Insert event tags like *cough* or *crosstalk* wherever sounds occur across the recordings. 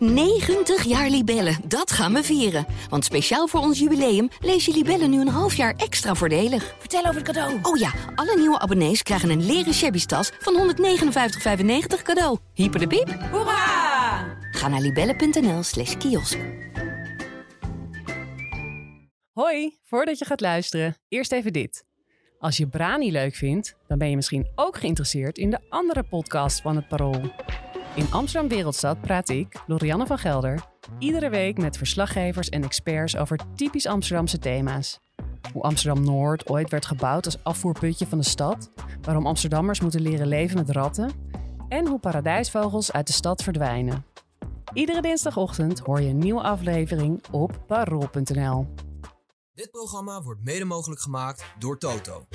90 jaar Libellen, dat gaan we vieren. Want speciaal voor ons jubileum lees je Libellen nu een half jaar extra voordelig. Vertel over het cadeau. Oh ja, alle nieuwe abonnees krijgen een leren shabby tas van 159,95 cadeau. Hyper de piep. Hoera! Ga naar libellen.nl slash kiosk. Hoi, voordat je gaat luisteren, eerst even dit. Als je Brani leuk vindt, dan ben je misschien ook geïnteresseerd in de andere podcast van het Parool. In Amsterdam Wereldstad praat ik, Lorianne van Gelder, iedere week met verslaggevers en experts over typisch Amsterdamse thema's. Hoe Amsterdam Noord ooit werd gebouwd als afvoerputje van de stad, waarom Amsterdammers moeten leren leven met ratten en hoe paradijsvogels uit de stad verdwijnen. Iedere dinsdagochtend hoor je een nieuwe aflevering op parool.nl. Dit programma wordt mede mogelijk gemaakt door Toto.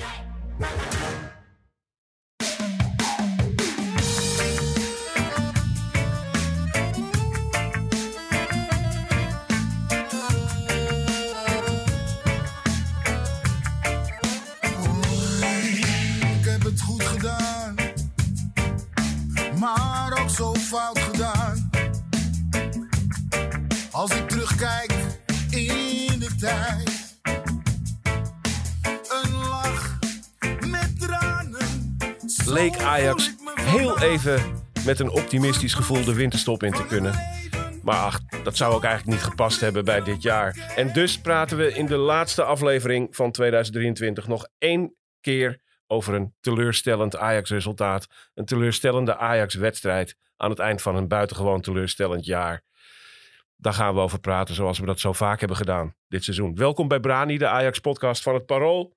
Fout gedaan. Als ik terugkijk in de tijd, een lach met tranen. Leek Ajax heel even met een optimistisch gevoel de winterstop in te kunnen. Maar ach, dat zou ook eigenlijk niet gepast hebben bij dit jaar. En dus praten we in de laatste aflevering van 2023 nog één keer over een teleurstellend Ajax-resultaat. Een teleurstellende Ajax-wedstrijd aan het eind van een buitengewoon teleurstellend jaar. Daar gaan we over praten zoals we dat zo vaak hebben gedaan dit seizoen. Welkom bij Brani, de Ajax-podcast van het Parool.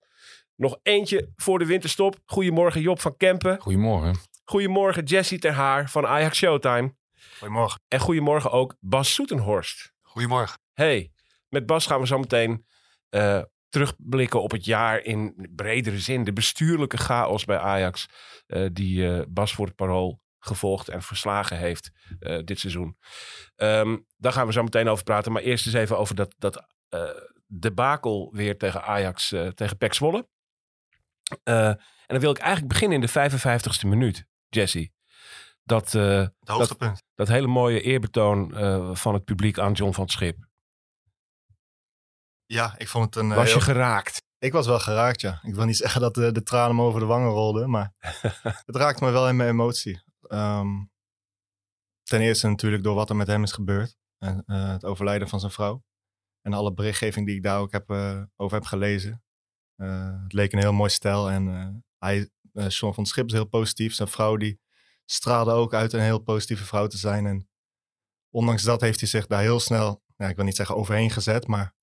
Nog eentje voor de winterstop. Goedemorgen Job van Kempen. Goedemorgen. Goedemorgen Jesse Ter Haar van Ajax Showtime. Goedemorgen. En goedemorgen ook Bas Soetenhorst. Goedemorgen. Hey, met Bas gaan we zo meteen eh, terugblikken op het jaar in bredere zin. De bestuurlijke chaos bij Ajax, eh, die eh, Bas voor het parool gevolgd en verslagen heeft eh, dit seizoen. Ehm, daar gaan we zo meteen over praten. Maar eerst eens even over dat, dat debakel weer tegen Ajax, tegen Pek Zwolle. En dan wil ik eigenlijk beginnen in de 55ste minuut, Jesse. Dat, dat hele mooie eerbetoon van het publiek aan John van het Schip. Ja, ik vond het een... eh, Was je heel- geraakt? Ik was wel geraakt, ja. Ik wil niet *laughs* zeggen dat de, de tranen me over de wangen rolden, maar *laughs* het raakt me wel in mijn emotie. Ehm, ten eerste natuurlijk door wat er met hem is gebeurd. En, eh, het overlijden van zijn vrouw. En alle berichtgeving die ik daar ook heb, eh, over heb gelezen. Het leek een heel mooi stel. En hij, John van het Schip is heel positief. Zijn vrouw die straalde ook uit een heel positieve vrouw te zijn. En ondanks dat heeft hij zich daar heel snel, ja, ik wil niet zeggen overheen gezet, maar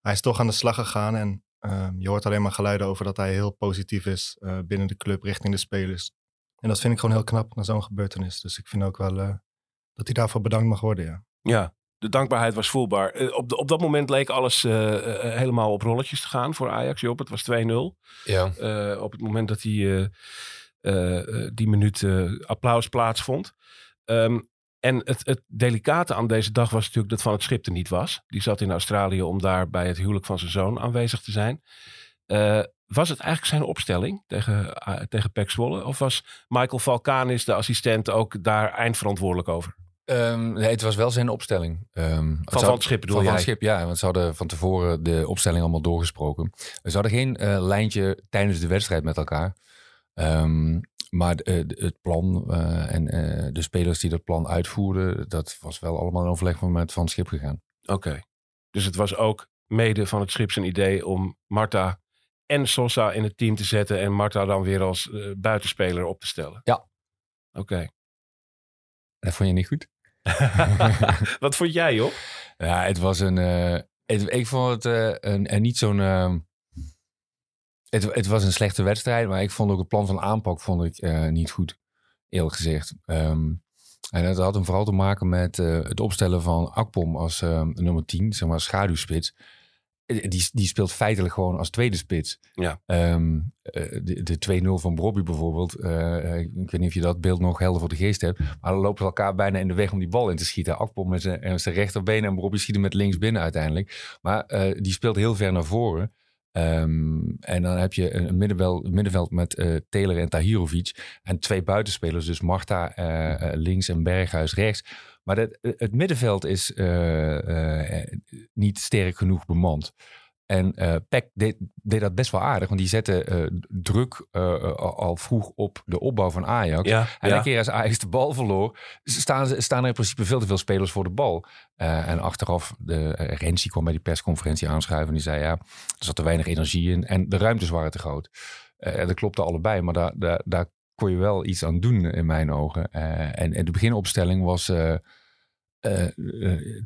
hij is toch aan de slag gegaan. En Ehm, je hoort alleen maar geluiden over dat hij heel positief is eh, binnen de club richting de spelers. En dat vind ik gewoon heel knap na zo'n gebeurtenis. Dus ik vind ook wel eh, dat hij daarvoor bedankt mag worden, ja. Ja, de dankbaarheid was voelbaar. Eh, op, de- op dat moment leek alles helemaal op rolletjes te gaan voor Ajax. Job, het was 2-0. Ja. Eh, op het moment dat die, eh, eh, eh, die minuut eh, applaus plaatsvond. Ehm, en het, het delicate aan deze dag was natuurlijk dat Van het Schip er niet was. Die zat in Australië om daar bij het huwelijk van zijn zoon aanwezig te zijn. Eh, was het eigenlijk zijn opstelling tegen, uh, tegen Pek Zwolle? Of was Michael Valkanis, de assistent, ook daar eindverantwoordelijk over? Ehm, nee, het was wel zijn opstelling. Ehm, het Van zou- Van het Schip bedoel van Van jij? het Schip, ja. Want ze hadden van tevoren de opstelling allemaal doorgesproken. Ze hadden geen eh, lijntje tijdens de wedstrijd met elkaar. Ehm, maar eh, het plan eh, en eh, de spelers die dat plan uitvoerden... dat was wel allemaal in overleg met Van het Schip gegaan. Oké. Dus het was ook mede van het schip zijn idee om Marta en Sosa in het team te zetten. En Marta dan weer als buitenspeler op te stellen. Ja. Oké. Dat vond je niet goed? *laughs* *laughs* Wat vond jij, joh? Ja, het was een. het, ik vond het een, en niet zo'n. Het, het was een slechte wedstrijd, maar ik vond ook het plan van aanpak vond ik eh, niet goed, eerlijk gezegd. Ehm, en dat had hem vooral te maken met eh, het opstellen van Akpom als ehm, nummer 10, zeg maar schaduwspits. Eh, Die, die speelt feitelijk gewoon als tweede spits. Ja. Ehm, eh, de de 2-0 van Bobby bijvoorbeeld. ik weet niet of je dat beeld nog helder voor de geest hebt. Maar dan lopen ze elkaar bijna in de weg om die bal in te schieten. Akpom met zijn, rechterbeen en Bobby schiet hem met links binnen uiteindelijk. Maar die speelt heel ver naar voren. Ehm, en dan heb je een middenveld, middenveld met eh Taylor en Tahirovic. En twee buitenspelers, dus Marta eh, eh, links en Berghuis rechts. Maar dat, het middenveld is niet sterk genoeg bemand. En eh Peck deed, deed dat best wel aardig, want die zette eh, druk eh, al vroeg op de opbouw van Ajax. Ja, En ja. keer als Ajax de bal verloor, staan, staan er in principe veel te veel spelers voor de bal. En achteraf, de, uh, Renzi kwam bij die persconferentie aanschuiven en die zei ja, er zat te weinig energie in en de ruimtes waren te groot. Dat klopte allebei, maar daar, daar, daar kon je wel iets aan doen in mijn ogen. En, en de beginopstelling was eh,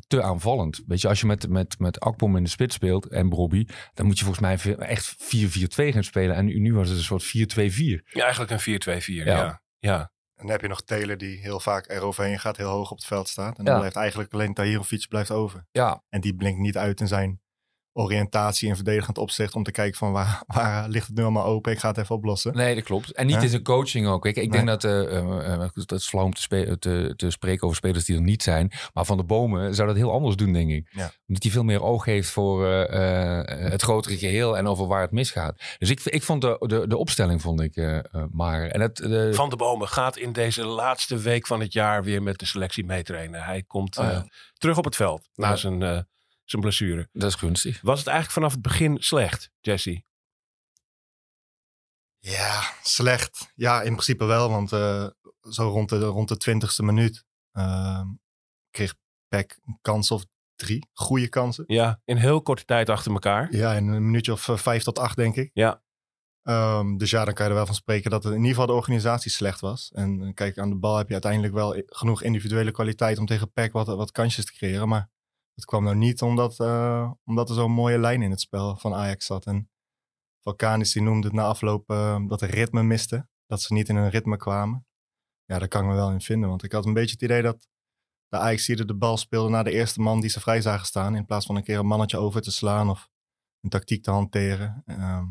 te aanvallend. Weet je, als je met, met, met Akpom in de spits speelt en Brobby, dan moet je volgens mij echt 4-4-2 gaan spelen. En nu, nu was het een soort 4-2-4. Ja, eigenlijk een 4-2-4. Ja. Ja. Ja. En dan heb je nog Taylor die heel vaak eroverheen gaat, heel hoog op het veld staat. En Ja. dan blijft eigenlijk alleen Tahirovic blijft over. Ja, En die blinkt niet uit in zijn oriëntatie en verdedigend opzicht om te kijken van waar, *laughs* waar ligt het nu allemaal open, ik ga het even oplossen. Nee, dat klopt. En niet Hè? in zijn coaching ook. Ik, ik denk dat eh, eh, eh, dat is flauw om te, spe- te, te spreken over spelers die er niet zijn. Maar Van de Bomen zou dat heel anders doen, denk ik. Ja. Omdat hij veel meer oog heeft voor eh, eh, het grotere geheel en over waar het misgaat. Dus ik, ik vond de, de, de opstelling vond ik eh eh, maar. En het, de, Van de Bomen gaat in deze laatste week van het jaar weer met de selectie meetrainen. Hij komt Oh ja. eh, terug op het veld na Ja. zijn, eh, zijn blessure. dat is gunstig. Was het eigenlijk vanaf het begin slecht, Jesse? Ja, slecht. Ja, in principe wel, want eh, zo rond de, rond de twintigste minuut ehm, kreeg Peck een kans of drie goede kansen. Ja, in heel korte tijd achter elkaar. Ja, in een minuutje of eh, vijf tot acht, denk ik. Ja. Ehm, dus ja, dan kan je er wel van spreken dat het in ieder geval de organisatie slecht was. En eh, kijk, aan de bal heb je uiteindelijk wel genoeg individuele kwaliteit om tegen Peck wat, wat kansjes te creëren. Maar het kwam nou niet omdat, eh, omdat er zo'n mooie lijn in het spel van Ajax zat. En Valkanis die noemde het na afloop eh, dat er ritme miste. Dat ze niet in een ritme kwamen. Ja, daar kan ik me wel in vinden. Want ik had een beetje het idee dat de ajax de bal speelde naar de eerste man die ze vrij zagen staan. In plaats van een keer een mannetje over te slaan of een tactiek te hanteren. Ehm,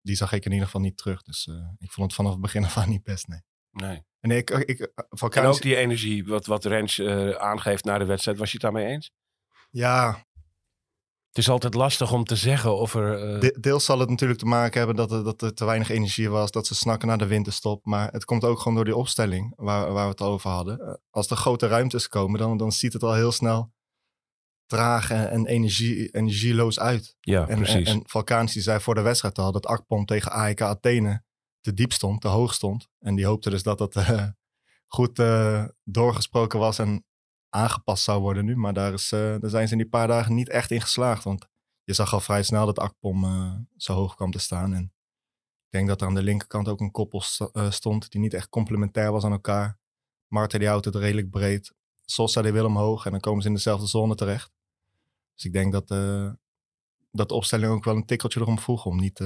die zag ik in ieder geval niet terug. Dus eh, ik vond het vanaf het begin *laughs* af aan niet best, nee. Nee. En ik, ik, En Valkanis, ook die energie, wat, wat Rens aangeeft na de wedstrijd. Was je het daarmee eens? Ja, Het is altijd lastig om te zeggen of er... eh, de- deels zal het natuurlijk te maken hebben dat er, dat er te weinig energie was. Dat ze snakken naar de winterstop. Maar het komt ook gewoon door die opstelling waar, waar we het over hadden. Eh, Als er grote ruimtes komen, dan, dan ziet het al heel snel traag en, en energie, energieloos uit. ja, En, en, precies. en Valkanis die zei voor de wedstrijd al dat Akpom tegen AEK Athene te diep stond, te hoog stond. En die hoopte dus dat dat eh, goed doorgesproken was en aangepast zou worden nu. Maar daar, is, eh, daar zijn ze in die paar dagen niet echt in geslaagd. Want je zag al vrij snel dat Akpom eh, zo hoog kwam te staan. En ik denk dat er aan de linkerkant ook een koppel eh, stond die niet echt complementair was aan elkaar. Marten die houdt het redelijk breed. Sosa die wil omhoog en dan komen ze in dezelfde zone terecht. Dus ik denk dat, dat de opstelling ook wel een tikkeltje erom vroeg om niet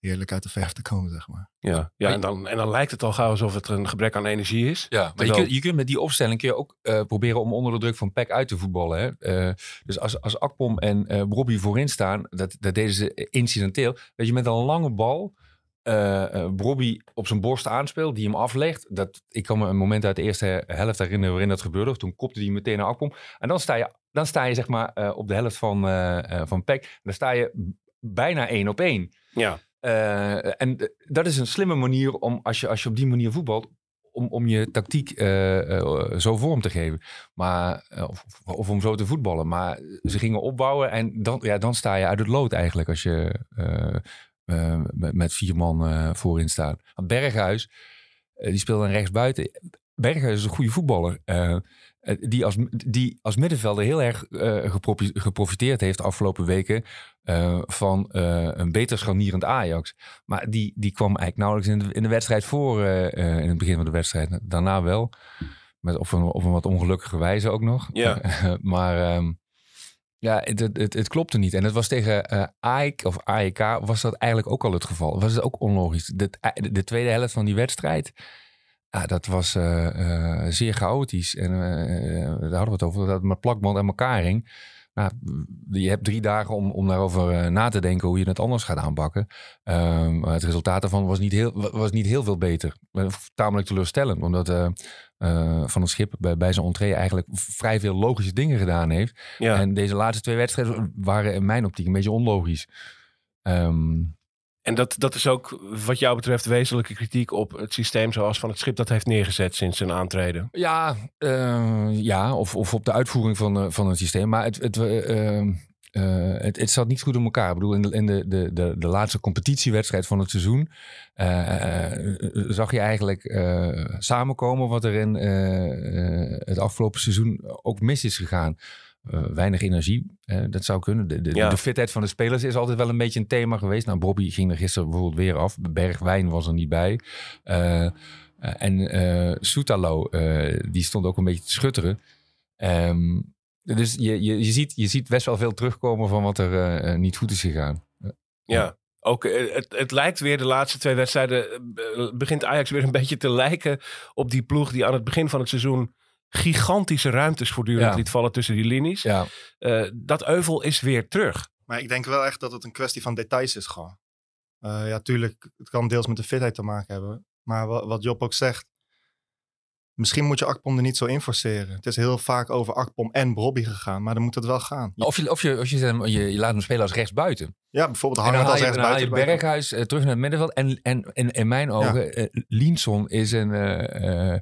heerlijk uit de verf te komen, zeg maar. ja, ja en, dan, en dan lijkt het al gauw alsof het een gebrek aan energie is. Ja, maar je kunt, je kunt met die opstelling kun je ook eh, proberen om onder de druk van Peck uit te voetballen. Hè? Eh, dus als, als Akpom en eh Bobby voorin staan, dat, dat deden ze incidenteel. Dat je met een lange bal eh eh, Bobby op zijn borst aanspeelt, die hem aflegt. Dat, ik kan me een moment uit de eerste helft herinneren waarin dat gebeurde. Toen kopte hij meteen naar Akpom. En dan sta je, dan sta je zeg maar eh, op de helft van, eh, eh, van Peck. Dan sta je bijna één op één. Ja, Eh, en eh, dat is een slimme manier om, als je, als je op die manier voetbalt, om, om je tactiek eh, zo vorm te geven. Maar, of, of om zo te voetballen. Maar ze gingen opbouwen en dan, ja, dan sta je uit het lood eigenlijk als je met, met vier man voorin staat. Berghuis, die speelde dan rechtsbuiten. Berghuis is een goede voetballer. Eh, die, als, die als middenvelder heel erg eh, geprofi- geprofiteerd heeft de afgelopen weken eh, van een beter scharnierend Ajax. Maar die, die kwam eigenlijk nauwelijks in de, in de wedstrijd voor in het begin van de wedstrijd. Daarna wel. Met op, een, op een wat ongelukkige wijze ook nog. Ja. *laughs* maar ehm, ja, het, het, het, klopte niet. En het was tegen eh AEK of AEK was dat eigenlijk ook al het geval. Was het ook onlogisch. De, de tweede helft van die wedstrijd... Ja, dat was eh, eh, zeer chaotisch. En eh, daar hadden we het over, dat het met plakband aan elkaar hing. Nou, je hebt drie dagen om, om daarover na te denken hoe je het anders gaat aanpakken. Maar het resultaat daarvan was niet heel, was niet heel veel beter. Tamelijk teleurstellend, omdat Van het Schip bij, bij zijn entree eigenlijk vrij veel logische dingen gedaan heeft. ja. En deze laatste twee wedstrijden waren in mijn optiek een beetje onlogisch. Ehm, En dat, dat is ook wat jou betreft wezenlijke kritiek op het systeem zoals Van het Schip dat heeft neergezet sinds zijn aantreden. Ja, eh, ja of, of op de uitvoering van, eh, van het systeem. Maar het, het, eh, het, het zat niet goed in elkaar. Ik bedoel, in de, in de, de, de, de laatste competitiewedstrijd van het seizoen zag je eigenlijk samenkomen wat er in het afgelopen seizoen ook mis is gegaan. Eh, weinig energie, dat zou kunnen. De, de, Ja. de fitheid van de spelers is altijd wel een beetje een thema geweest. Nou, Bobby ging er gisteren bijvoorbeeld weer af. Bergwijn was er niet bij. Eh, en eh Soetalo, die stond ook een beetje te schutteren. Ehm, dus je, je, je, ziet, je ziet best wel veel terugkomen van wat er niet goed is gegaan. Ja. Ook, eh, het, het lijkt weer de laatste twee wedstrijden. begint Ajax weer een beetje te lijken op die ploeg die aan het begin van het seizoen gigantische ruimtes voortdurend Ja. liet vallen tussen die linies. Ja, Eh, dat euvel is weer terug. Maar ik denk wel echt dat het een kwestie van details is gewoon. Eh, ja, tuurlijk, het kan deels met de fitheid te maken hebben. Maar wat, wat Job ook zegt, misschien moet je Akpom er niet zo in forceren. Het is heel vaak over Akpom en Bobby gegaan, maar dan moet het wel gaan. of je, of je, of je, je, je laat hem spelen als rechtsbuiten. Ja, bijvoorbeeld hangen als je, rechts dan haal je. Berghuis eh, terug naar het middenveld. En, en, en in mijn ogen, eh Lienson is een eh, eh,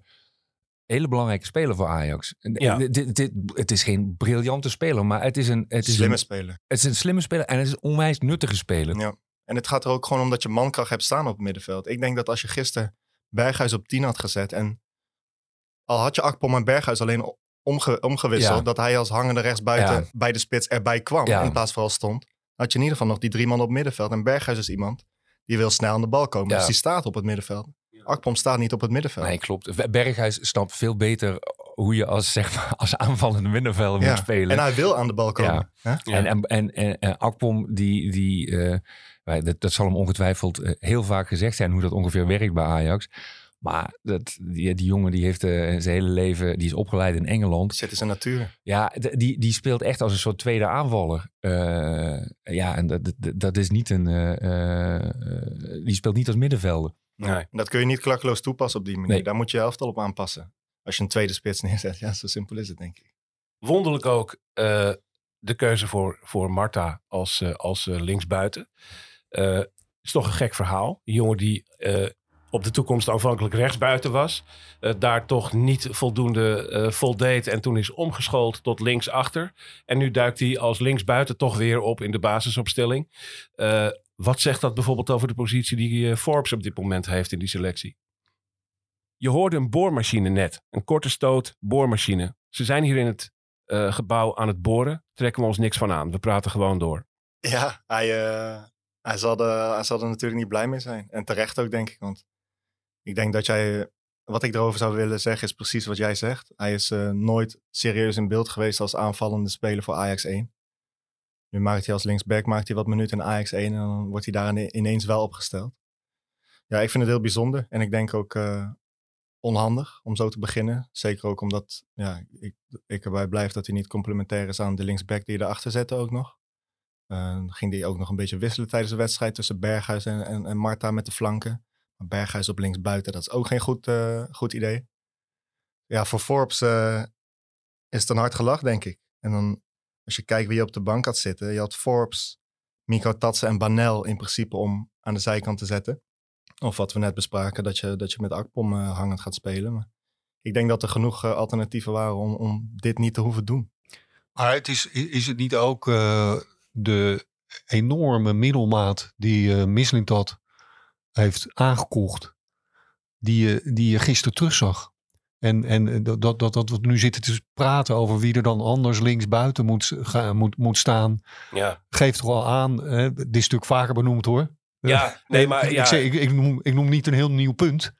hele belangrijke speler voor Ajax. Ja. Dit, dit, dit- het is geen briljante speler, maar het is een, het is Slimme een, speler. het is een slimme speler en het is een onwijs nuttige speler. Ja. En het gaat er ook gewoon om dat je mankracht hebt staan op het middenveld. Ik denk dat als je gisteren Berghuis op 10 had gezet en al had je Akpom en Berghuis alleen omge- omgewisseld, Ja. dat hij als hangende rechtsbuiten Ja. bij de spits erbij kwam Ja. in plaats van al stond, had je in ieder geval nog die drie man op het middenveld. En Berghuis is iemand die wil snel aan de bal komen, Ja. dus die staat op het middenveld. Akpom staat niet op het middenveld. Nee, klopt. Berghuis snapt veel beter hoe je als, zeg maar, als aanvallende middenvelder Ja. moet spelen. En hij wil aan de bal komen. Ja. En, en, en, en, en Akpom, die, die, eh, maar dat, dat zal hem ongetwijfeld eh, heel vaak gezegd zijn hoe dat ongeveer werkt bij Ajax. Maar dat, die, die jongen die heeft eh, zijn hele leven, die is opgeleid in Engeland. Zit in zijn natuur. Ja, die, die speelt echt als een soort tweede aanvaller. Eh, ja, en dat, dat, dat is niet een. eh, eh, die speelt niet als middenvelder. Nee. Dat kun je niet klakkeloos toepassen op die manier. Nee. Daar moet je je elftal op aanpassen. Als je een tweede spits neerzet. *laughs* Ja, zo simpel is het denk ik. Wonderlijk ook eh, de keuze voor, voor Marta als, eh, als eh, linksbuiten. Is toch een gek verhaal. Een jongen die op de toekomst aanvankelijk rechtsbuiten was. daar toch niet voldoende eh voldeed en toen is omgeschoold tot linksachter. En nu duikt hij als linksbuiten toch weer op in de basisopstelling. Wat zegt dat bijvoorbeeld over de positie die eh, Forbes op dit moment heeft in die selectie? Je hoorde een boormachine net. Een korte stoot boormachine. Ze zijn hier in het eh, gebouw aan het boren. Trekken we ons niks van aan. We praten gewoon door. Ja, hij, eh, hij, zal er, hij zal er natuurlijk niet blij mee zijn. En terecht ook, denk ik. Want ik denk dat jij... Wat ik erover zou willen zeggen is precies wat jij zegt. Hij is nooit serieus in beeld geweest als aanvallende speler voor Ajax 1. Nu maakt hij als linksback maakt hij wat minuten in Ajax 1 en dan wordt hij daar ine- ineens wel opgesteld. Ja, ik vind het heel bijzonder. En ik denk ook eh, onhandig om zo te beginnen. Zeker ook omdat ja, ik, ik erbij blijf dat hij niet complementair is aan de linksback die je erachter zette ook nog. Dan ging hij ook nog een beetje wisselen tijdens de wedstrijd tussen Berghuis en, en, Marta met de flanken. Maar Berghuis op linksbuiten, dat is ook geen goed, eh, goed idee. Ja, voor Forbes is het een hard gelach, denk ik. En dan, als je kijkt wie je op de bank had zitten. Je had Forbes, Miko Tatsen en Banel in principe om aan de zijkant te zetten. Of wat we net bespraken, dat je, dat je met Akpom eh, hangend gaat spelen. Maar ik denk dat er genoeg eh, alternatieven waren om, om dit niet te hoeven doen. Maar het is, is het niet ook eh, de enorme middelmaat die uh, heeft aangekocht, die je, die je gisteren terugzag? En, en dat, dat, dat, dat we nu zitten te praten over wie er dan anders links buiten moet, gaan, moet, moet staan, Ja, geeft toch al aan, hè, dit is natuurlijk vaker benoemd hoor. ja nee, maar ik, ja, zeg, ik, ik, noem, ik noem niet een heel nieuw punt.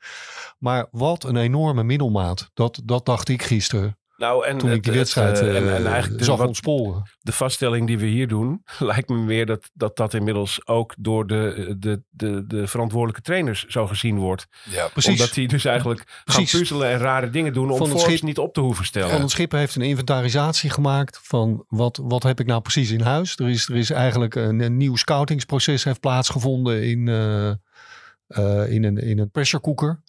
Maar wat een enorme middelmaat. Dat, dat dacht ik gisteren. Nou, en Toen het- ik die het, wedstrijd eh, en, eh, en eigenlijk de, zag wat- ontsporen. de vaststelling die we hier doen, *laughs* lijkt me meer dat dat, dat inmiddels ook door de, de, de, de verantwoordelijke trainers zo gezien wordt. Ja, Precies. Omdat die dus eigenlijk Precies. gaan puzzelen en rare dingen doen om Van schip- niet op te hoeven stellen. Van het Schip heeft een inventarisatie gemaakt van wat, wat heb ik nou precies in huis. Er is, er is eigenlijk een, een nieuw scoutingsproces heeft plaatsgevonden in, eh, eh, in, een, in een pressure cooker.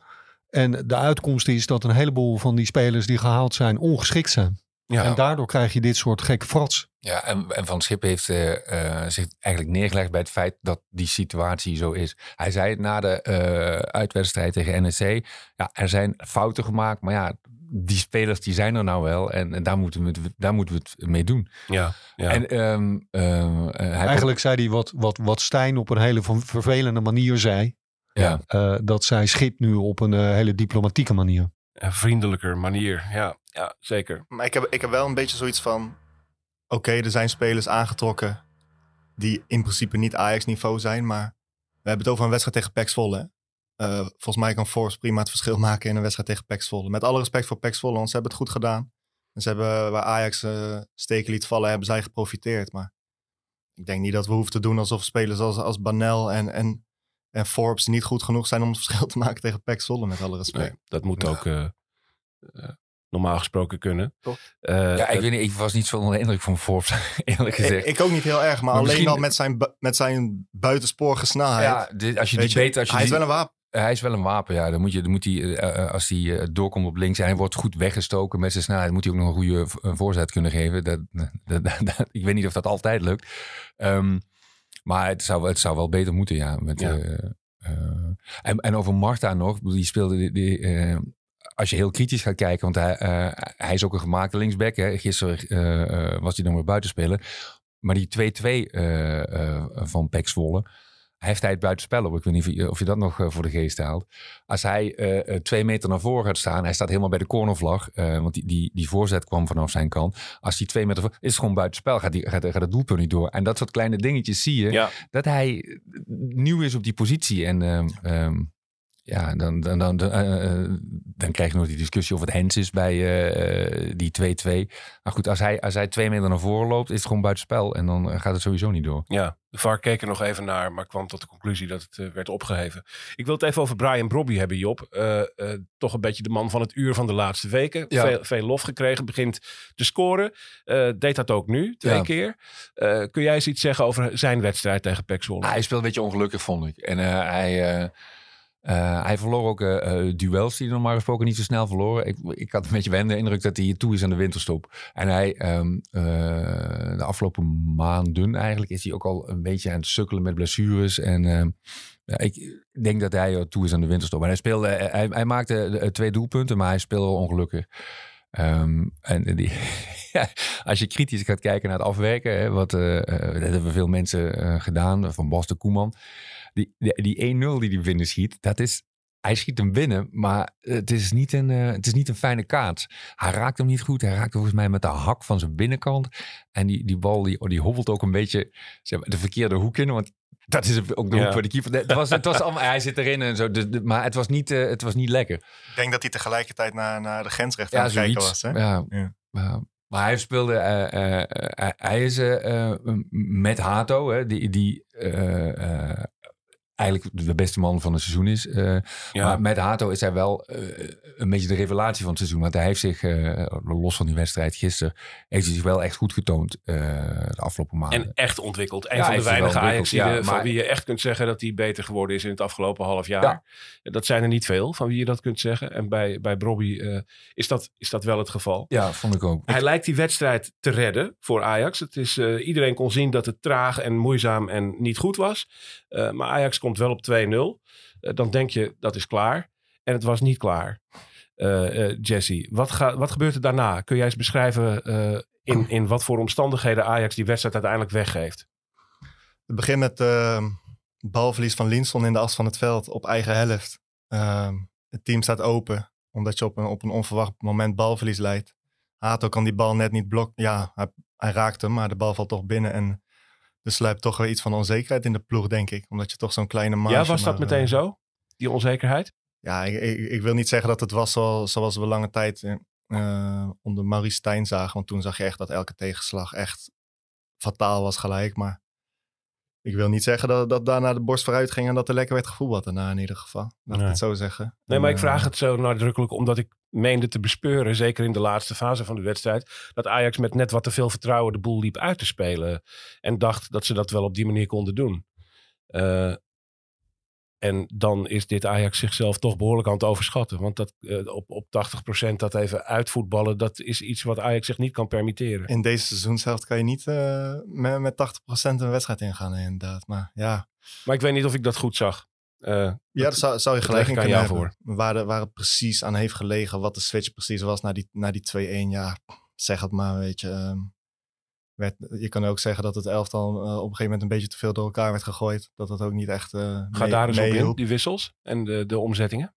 En de uitkomst is dat een heleboel van die spelers die gehaald zijn ongeschikt zijn. Ja. En daardoor krijg je dit soort gekke frats. Ja, en, en Van Schip heeft eh, eh, zich eigenlijk neergelegd bij het feit dat die situatie zo is. Hij zei het na de eh, uitwedstrijd tegen NEC. Ja, er zijn fouten gemaakt, maar ja, die spelers die zijn er nou wel. En, en daar, moeten we, het- daar moeten we het mee doen. Ja, ja. En ehm, ehm, eh, hij Eigenlijk zei hij wat, wat, wat Stijn op een hele ver- vervelende manier zei. Ja. Eh, dat zij Schip nu op een eh, hele diplomatieke manier. een vriendelijker manier. Ja, ja zeker. Maar ik heb, ik heb wel een beetje zoiets van... Oké, er zijn spelers aangetrokken die in principe niet Ajax-niveau zijn. Maar we hebben het over een wedstrijd tegen PEC Zwolle. hè. Eh, volgens mij kan Force prima het verschil maken in een wedstrijd tegen PEC Zwolle. Met alle respect voor PEC Zwolle, want ze hebben het goed gedaan. En ze hebben waar Ajax eh, steken liet vallen, hebben zij geprofiteerd. Maar ik denk niet dat we hoeven te doen alsof spelers als, als Banel en, en, en Forbes niet goed genoeg zijn om het *laughs* verschil te maken tegen PEC Zwolle, met alle respect. Nee, dat moet Ja. ook eh, eh, normaal gesproken kunnen. Toch? Eh, ja, ik weet niet, ik was niet zo onder de indruk van Forbes, *laughs* eerlijk gezegd. Ik, ik ook niet heel erg, maar, Maar alleen misschien- al met zijn, bu- met zijn buitensporige snelheid. ja, dit- als je die Weet beter... Als je hij is wel een wapen. Hij is wel een wapen, ja. Dan moet, je, dan moet hij, als hij doorkomt op links en hij wordt goed weggestoken met zijn snelheid, moet hij ook nog een goede voorzet kunnen geven. Dat, *laughs* dat, dat- dat- ik weet niet of dat altijd lukt. Ehm, maar het zou, het zou wel beter moeten, ja. Met, Ja. eh, eh, en, en over Marta nog, die speelde. Die, die, eh, als je heel kritisch gaat kijken, want hij, hij is ook een gemaakte linksback. Hè. Gisteren was hij dan weer buitenspeler. Maar die 2-2 eh, eh, van Pek Zwolle, heeft hij het buitenspel op. Ik weet niet of je, of je dat nog eh, voor de geest haalt. Als hij eh, eh, twee meter naar voren gaat staan, hij staat helemaal bij de cornervlag, want die, die, die voorzet kwam vanaf zijn kant. Als hij twee meter voor, is het gewoon buitenspel, gaat, die, gaat, gaat het doelpunt niet door. En dat soort kleine dingetjes zie je, Ja, dat hij nieuw is op die positie. En ehm, ehm, ja, dan, dan, dan, dan, eh, eh, dan krijg je nog die discussie of het Hens is bij eh, die 2-2. Maar goed, als hij, als hij twee meter naar voren loopt, is het gewoon buitenspel. En dan gaat het sowieso niet door. ja, de VAR keek er nog even naar, maar kwam tot de conclusie dat het werd opgeheven. Ik wil het even over Brian Brobby hebben, Job. Toch een beetje de man van het uur van de laatste weken. Ja. Veel, veel lof gekregen, begint te scoren. Deed dat ook nu, twee Ja. keer. Kun jij eens iets zeggen over zijn wedstrijd tegen Pek Zwolle? Hij speelt een beetje ongelukkig, vond ik. En hij, eh, hij verloor ook eh, eh, duels die hij normaal gesproken niet zo snel verloren. Ik, ik had een beetje wel de indruk dat hij toe is aan de winterstop. En hij, ehm, eh, de afgelopen maanden eigenlijk, is hij ook al een beetje aan het sukkelen met blessures. En ehm, ik denk dat hij toe is aan de winterstop. En hij, speelde, hij, hij maakte twee doelpunten, maar hij speelde ongelukkig. Ehm, en die, *laughs* als je kritisch gaat kijken naar het afwerken, hè, wat, hebben veel mensen gedaan, van Bas Koeman. Die, die, die 1-0 die hij binnen schiet, dat is, hij schiet hem binnen, maar het is niet een, eh, het is niet een fijne kaats. Hij raakt hem niet goed, hij raakt volgens mij met de hak van zijn binnenkant. En die, die bal die, die hobbelt ook een beetje zeg maar, de verkeerde hoek in, want dat is ook de Ja. hoek voor de keeper. Het was, het was allemaal, hij zit erin en zo, dus, de- maar het was, niet, eh, het was niet lekker. Ik denk dat hij tegelijkertijd naar, naar de grensrechter aan het kijken was. Hè? Ja. Ja. Maar hij speelde, eh, hij is met Hato, hè, die, die eh, eh, eigenlijk de beste man van het seizoen is. eh, ja. Maar met Hato is hij wel eh, een beetje de revelatie van het seizoen. Want hij heeft zich, eh, los van die wedstrijd gisteren, heeft hij zich wel echt goed getoond de afgelopen maanden. En echt ontwikkeld. Een Ja, van de weinige Ajax ja, van maar- wie je echt kunt zeggen dat hij beter geworden is in het afgelopen half jaar. Ja. Dat zijn er niet veel van wie je dat kunt zeggen. En bij, bij Brobby eh, is, dat, is dat wel het geval. ja, vond ik ook. Hij lijkt die wedstrijd te redden voor Ajax. Het is, iedereen kon zien dat het traag en moeizaam en niet goed was. Maar Ajax komt wel op 2-0. Eh, dan denk je dat is klaar. En het was niet klaar. Eh, eh, Jesse, wat, ga, wat gebeurt er daarna? Kun jij eens beschrijven in, in wat voor omstandigheden Ajax die wedstrijd uiteindelijk weggeeft? Het begint met eh, balverlies van Linson in de as van het veld op eigen helft. Ehm, het team staat open, omdat je op een, op een onverwacht moment balverlies leidt. Hato kan die bal net niet blokken. Ja, hij, hij raakt hem, maar de bal valt toch binnen. En er sluipt toch weer iets van onzekerheid in de ploeg, denk ik. Omdat je toch zo'n kleine marge... ja, was dat maar, meteen eh, zo? Die onzekerheid? Ja, ik, ik, ik wil niet zeggen dat het was zoals, zoals we lange tijd eh, eh, onder Maurice Stijn zagen. Want toen zag je echt dat elke tegenslag echt fataal was gelijk. Maar ik wil niet zeggen dat, dat daarna de borst vooruit ging en dat er lekker werd gevoetbald daarna in ieder geval. Laat ik Nee. het zo zeggen. Nee, maar En, ik vraag eh, het zo nadrukkelijk omdat ik meende te bespeuren, zeker in de laatste fase van de wedstrijd, dat Ajax met net wat te veel vertrouwen de boel liep uit te spelen. En dacht dat ze dat wel op die manier konden doen. Eh, En dan is dit Ajax zichzelf toch behoorlijk aan het overschatten. Want dat, eh, op, op 80% dat even uitvoetballen, dat is iets wat Ajax zich niet kan permitteren. In deze seizoenshelft kan je niet eh, met, met 80% een wedstrijd ingaan, inderdaad. Maar ja, Maar ik weet niet of ik dat goed zag. Eh, ja daar zou, zou je gelijk in kunnen jou hebben. Waar, de, waar het precies aan heeft gelegen, wat de switch precies was naar die, naar die 2-1. Ja, zeg het maar, weet je. Werd, je kan ook zeggen dat het elftal eh, op een gegeven moment een beetje te veel door elkaar werd gegooid. Dat dat ook niet echt uh, Ga daar eens op in, die wissels en de, de omzettingen.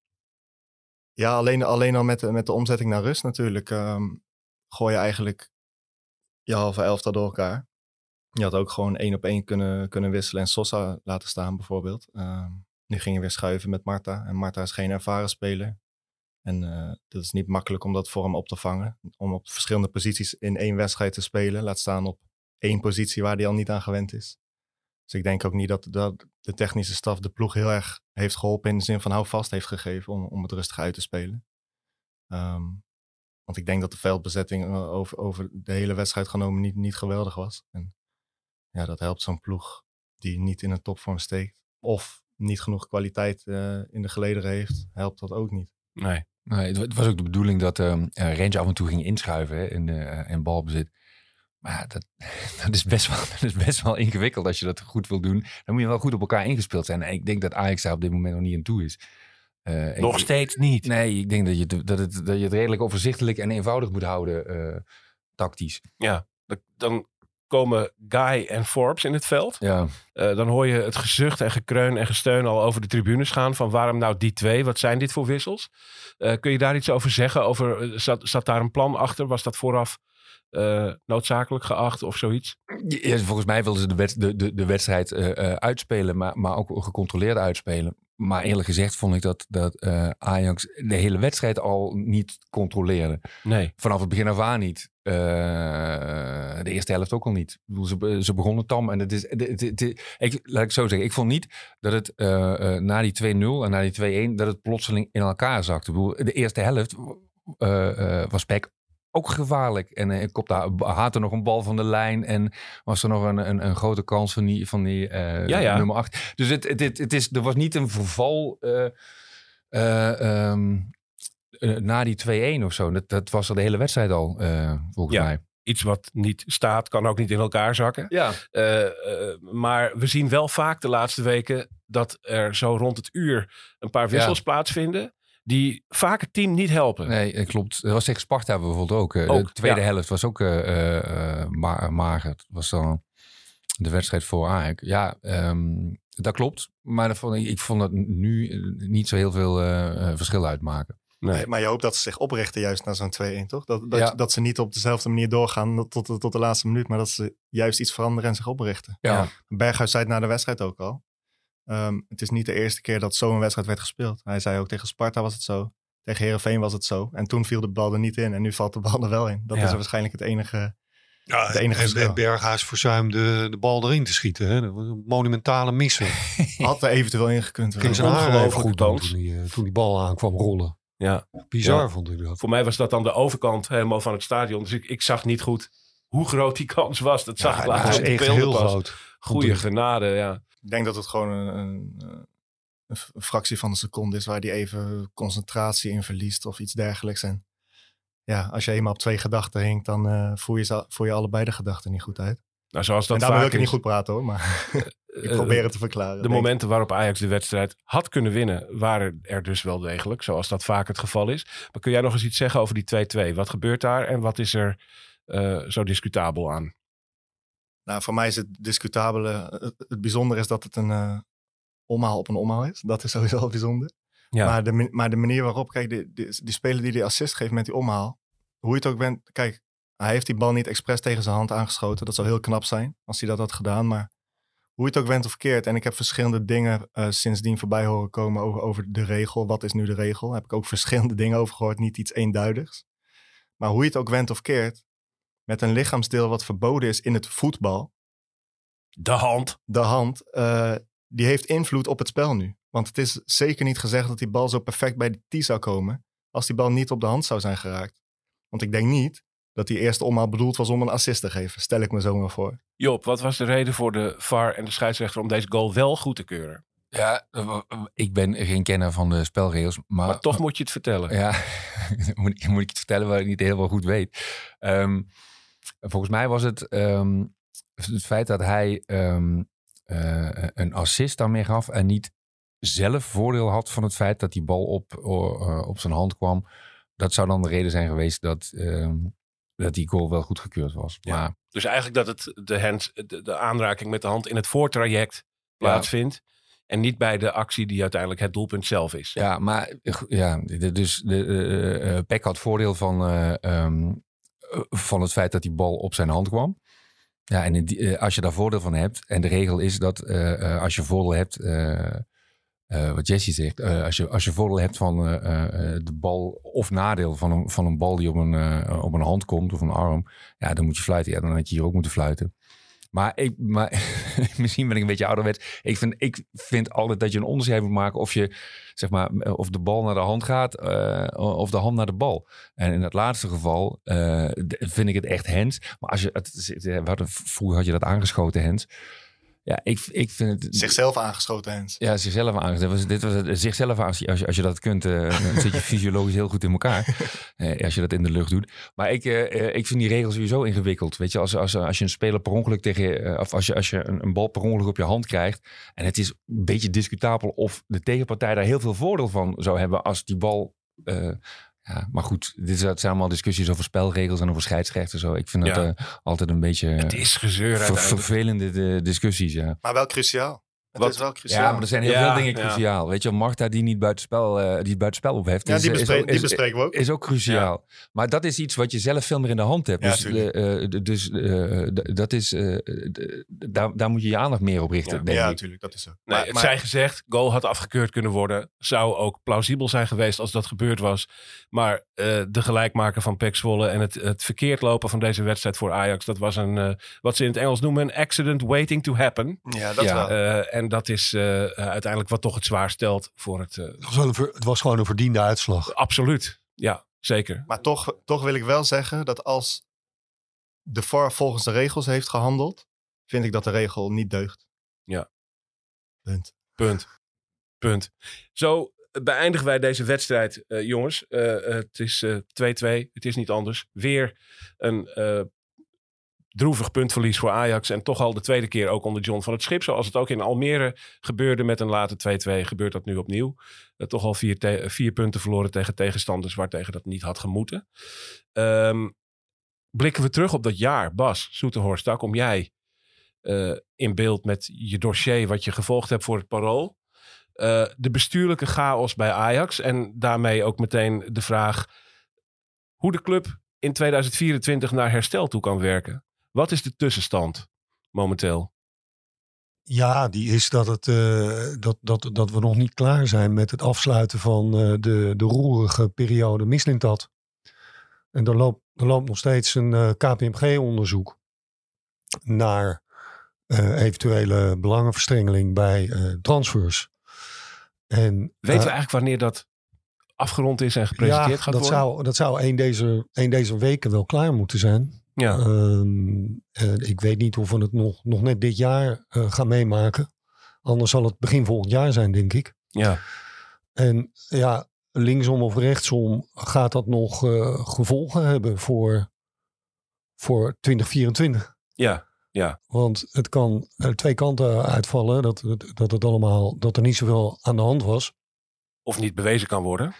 Ja, alleen, alleen al met, de- met de omzetting naar rust natuurlijk. ehm, gooi je eigenlijk je halve elftal door elkaar. Je had ook gewoon één op één kunnen, kunnen wisselen en Sosa laten staan bijvoorbeeld. Ehm, nu ging je weer schuiven met Marta. En Marta is geen ervaren speler. En eh dat is niet makkelijk om dat voor hem op te vangen. Om op verschillende posities in één wedstrijd te spelen. Laat staan op één positie waar hij al niet aan gewend is. Dus ik denk ook niet dat, dat de technische staf de ploeg heel erg heeft geholpen in de zin van hou vast heeft gegeven om, om het rustig uit te spelen. Ehm, want ik denk dat de veldbezetting eh, over, over de hele wedstrijd genomen niet, niet geweldig was. En ja, dat helpt zo'n ploeg die niet in een topvorm steekt. Of niet genoeg kwaliteit eh, in de gelederen heeft, helpt dat ook niet. Nee. Nee, het, wa- het was ook de bedoeling dat ehm eh, Range af en toe ging inschuiven hè, in, eh, in balbezit. Maar dat, *laughs* dat, is best wel, *laughs* dat is best wel ingewikkeld als je dat goed wil doen. Dan moet je wel goed op elkaar ingespeeld zijn. En ik denk dat Ajax daar op dit moment nog niet aan toe is. Eh, ik- Nog steeds niet. Nee, ik denk dat je, het- dat, het, dat je het redelijk overzichtelijk en eenvoudig moet houden, eh, tactisch. Ja, dan komen Guy en Forbes in het veld. Ja, Eh, dan hoor je het gezucht en gekreun en gesteun al over de tribunes gaan. Van waarom nou die twee? Wat zijn dit voor wissels? Eh, kun je daar iets over zeggen? Over, eh, zat, zat daar een plan achter? Was dat vooraf noodzakelijk geacht of zoiets? Ja, volgens mij wilden ze de, wed- de, de, de wedstrijd uitspelen, maar, maar ook gecontroleerd uitspelen. Maar eerlijk gezegd vond ik dat, dat eh, Ajax de hele wedstrijd al niet controleerde. Nee. Vanaf het begin af aan niet. Eh, de eerste helft ook al niet. Ik bedoel, ze, ze begonnen tam. En het is, het, het- het- ik, laat ik zo zeggen, ik vond niet dat het eh, na die 2-0 en na die 2-1, dat het plotseling in elkaar zakte. Ik bedoel, de eerste helft was Peck ook gevaarlijk. En eh, ik kopte haatte nog een bal van de lijn. En was er nog een, een, een grote kans van die, van die eh, Ja, ja. nummer 8. Dus het, het, het, het is, er was niet een verval eh, eh, ehm, eh, na die 2-1 of zo. Dat, dat was er de hele wedstrijd al, volgens Ja. mij. Iets wat niet staat, kan ook niet in elkaar zakken. Ja. Maar we zien wel vaak de laatste weken dat er zo rond het uur een paar wissels plaatsvinden. Die vaak het team niet helpen. Nee, eh, klopt. Dat was tegen Sparta bijvoorbeeld ook. eh. Ook, de tweede ja. helft was ook eh, eh, eh, ma- mager. Het was dan de wedstrijd voor Ajax. Ja, ehm, dat klopt. Maar dat vond ik, ik vond dat nu niet zo heel veel verschil uitmaken. Nee. Maar je hoopt dat ze zich oprichten juist na zo'n 2-1, toch? Dat, dat, Ja. dat ze niet op dezelfde manier doorgaan tot, de- tot de laatste minuut, maar dat ze juist iets veranderen en zich oprichten. Ja. Berghuis zei het na de wedstrijd ook al. Ehm, het is niet de eerste keer dat zo'n wedstrijd werd gespeeld. Hij zei ook tegen Sparta was het zo. Tegen Herenveen was het zo. En toen viel de bal er niet in. En nu valt de *laughs* bal er wel in. Dat Ja. is waarschijnlijk het enige. Ja, Het enige en verschil. Berghuis verzuimde de bal erin te schieten. Hè. Dat was een monumentale missen. *laughs* Had er eventueel in gekund. Ging zijn haar goed toen die, eh, toen die bal aankwam rollen. Ja. Bizar Ja. vond ik dat. Voor mij was dat dan de overkant helemaal van het stadion. Dus ik, ik zag niet goed hoe groot die kans was. Dat zag ik dat later is op de echt heel pas. groot. Goeie ik. genade, ja. Ik denk dat het gewoon een, een, eh, een fractie van een seconde is waar hij even concentratie in verliest of iets dergelijks. En ja, als je eenmaal op twee gedachten hinkt, dan eh, voer, je ze, voer je allebei de gedachten niet goed uit. Nou, zoals dat en daarom wil ik niet goed praten hoor, maar *laughs* ik Eh, probeer het te verklaren. De ik. momenten waarop Ajax de wedstrijd had kunnen winnen, waren er dus wel degelijk. Zoals dat vaak het geval is. Maar kun jij nog eens iets zeggen over die 2-2? Wat gebeurt daar en wat is er zo discutabel aan? Nou, voor mij is het discutabele. Het, het bijzondere is dat het een eh, omhaal op een omhaal is. Dat is *laughs* sowieso al bijzonder. Ja. Maar, de, ma- maar de manier waarop, kijk, die, die, die speler die die assist geeft met die omhaal. Hoe je het ook bent, kijk, hij heeft die bal niet expres tegen zijn hand aangeschoten. Dat zou heel knap zijn als hij dat had gedaan. Maar hoe je het ook bent of keert. En ik heb verschillende dingen eh, sindsdien voorbij horen komen over, over de regel. Wat is nu de regel? Heb ik ook *laughs* verschillende dingen over gehoord. Niet iets eenduidigs. Maar hoe je het ook went of keert. Met een lichaamsdeel wat verboden is in het voetbal De hand. de hand, eh, die heeft invloed op het spel nu. Want het is zeker niet gezegd dat die bal zo perfect bij de tee zou komen. als die bal niet op de hand zou zijn geraakt. Want ik denk niet dat die eerste omhaal bedoeld was om een assist te geven. Stel ik me zo maar voor. Job, wat was de reden voor de VAR en de scheidsrechter om deze goal wel goed te keuren? Ja, eh, ik ben geen kenner van de spelregels. Maar, Maar toch moet je het vertellen. Ja, *laughs* moet, ik- moet ik iets vertellen waar ik niet helemaal goed weet. Ehm, volgens mij was het ehm, het feit dat hij ehm, eh, een assist daarmee gaf en niet zelf voordeel had van het feit dat die bal op, eh, op zijn hand kwam. Dat zou dan de reden zijn geweest dat, ehm, dat die goal wel goedgekeurd was. Ja. Maar Dus eigenlijk dat het de, hand, de, de aanraking met de hand in het voortraject plaatsvindt. En niet bij de actie die uiteindelijk het doelpunt zelf is. Ja, maar eh, ja, dus de, Peck had voordeel van, van het feit dat die bal op zijn hand kwam. Ja, en eh, als je daar voordeel van hebt, en de regel is dat eh, eh, als je voordeel hebt, eh, eh, wat Jesse zegt, eh, als, je, als je voordeel hebt van eh, eh, eh, de bal of nadeel van een, van een bal die op een, eh, op een hand komt of een arm, ja, dan moet je fluiten. Ja, dan had je hier ook moeten fluiten. Maar, ik, maar *laughs* *laughs* misschien ben ik een beetje ouderwets. Ik vind, ik vind altijd dat je een onderscheid moet maken of je zeg maar, of de bal naar de hand gaat eh, of de hand naar de bal. En in het laatste geval eh, vind ik het echt hens. Maar als je, het, hadden, vroeger had je dat aangeschoten hens. Ja, ik, ik vind het... Zichzelf aangeschoten, Hens. Ja, zichzelf aangeschoten. Dit was, dit was het, zichzelf aan, als je, als je dat kunt, eh, dan zit je *laughs* fysiologisch heel goed in elkaar. Eh, als je dat in de lucht doet. Maar ik, eh, ik vind die regels sowieso ingewikkeld. Weet je, als, als, als je een speler per ongeluk tegen of als je, als je een, een bal per ongeluk op je hand krijgt. En het is een beetje discutabel of de tegenpartij daar heel veel voordeel van zou hebben als die bal. Ja, maar goed, dit zijn allemaal discussies over spelregels en over scheidsrechten. Zo. Ik vind dat Ja. eh, altijd een beetje Het is gezeur ver- vervelende eh, discussies. Ja. Maar wel cruciaal. Het Wat- is wel cruciaal. Ja, maar er zijn heel Ja, veel dingen ja. cruciaal. Weet je, Marta die niet buitenspel, eh die het buitenspel op heeft. Ja, is, die, is bespreken, die is- bespreken we ook. is ook cruciaal. Maar dat is iets wat je zelf veel meer in de hand hebt. Ja, dus eh, eh, dus eh, dat is, eh, daar, daar moet je je aandacht meer op richten, Ja. denk ja, ik. natuurlijk, dat is zo. Nee, Maar- het maar- zij gezegd, goal had afgekeurd kunnen worden. Zou ook plausibel zijn geweest als dat gebeurd was. Maar eh, de gelijkmaker van Pek Zwolle en het, het verkeerd lopen van deze wedstrijd voor Ajax... dat was een, eh, wat ze in het Engels noemen, een accident waiting to happen. ja, dat Ja. wel. Eh, en dat is eh, uiteindelijk wat toch het zwaar stelt voor het... eh, Het was, een het was gewoon een verdiende uitslag. absoluut, ja, zeker. Maar toch, toch wil ik wel zeggen dat als de VAR volgens de regels heeft gehandeld, vind ik dat de regel niet deugt. Ja. Punt. Punt. Punt. Zo beëindigen wij deze wedstrijd, eh, jongens. Eh, het is eh, 2-2. Het is niet anders. Weer een eh, droevig puntverlies voor Ajax. En toch al de tweede keer ook onder John van het Schip. Zoals het ook in Almere gebeurde met een late 2-2. Gebeurt dat nu opnieuw. Eh, toch al vier, vier punten verloren tegen tegenstanders waartegen dat niet had gemoeten. Ehm, blikken we terug op dat jaar. Bas, Soeterhorst, daar kom jij eh, in beeld met je dossier wat je gevolgd hebt voor het parool. Eh, de bestuurlijke chaos bij Ajax. En daarmee ook meteen de vraag hoe de club in 2024 naar herstel toe kan werken. Wat is de tussenstand momenteel? Ja, die is dat, het, eh, dat, dat, dat we nog niet klaar zijn met het afsluiten van eh, de, de roerige periode Mislintat. En er loopt, er loopt nog steeds een eh, KPMG-onderzoek naar eventuele belangenverstrengeling bij transfers. En, Weten we eigenlijk wanneer dat afgerond is en gepresenteerd ja, gaat dat worden? Zou, dat zou een deze, een deze weken wel klaar moeten zijn. Ja. Ehm, eh, ik weet niet of we het nog, nog net dit jaar eh, gaan meemaken. Anders zal het begin volgend jaar zijn, denk ik. ja. En ja, linksom of rechtsom gaat dat nog eh, gevolgen hebben voor, voor 2024. Ja. Ja. Want het kan twee kanten uitvallen. Dat, dat, het allemaal, dat er niet zoveel aan de hand was. Of niet bewezen kan worden.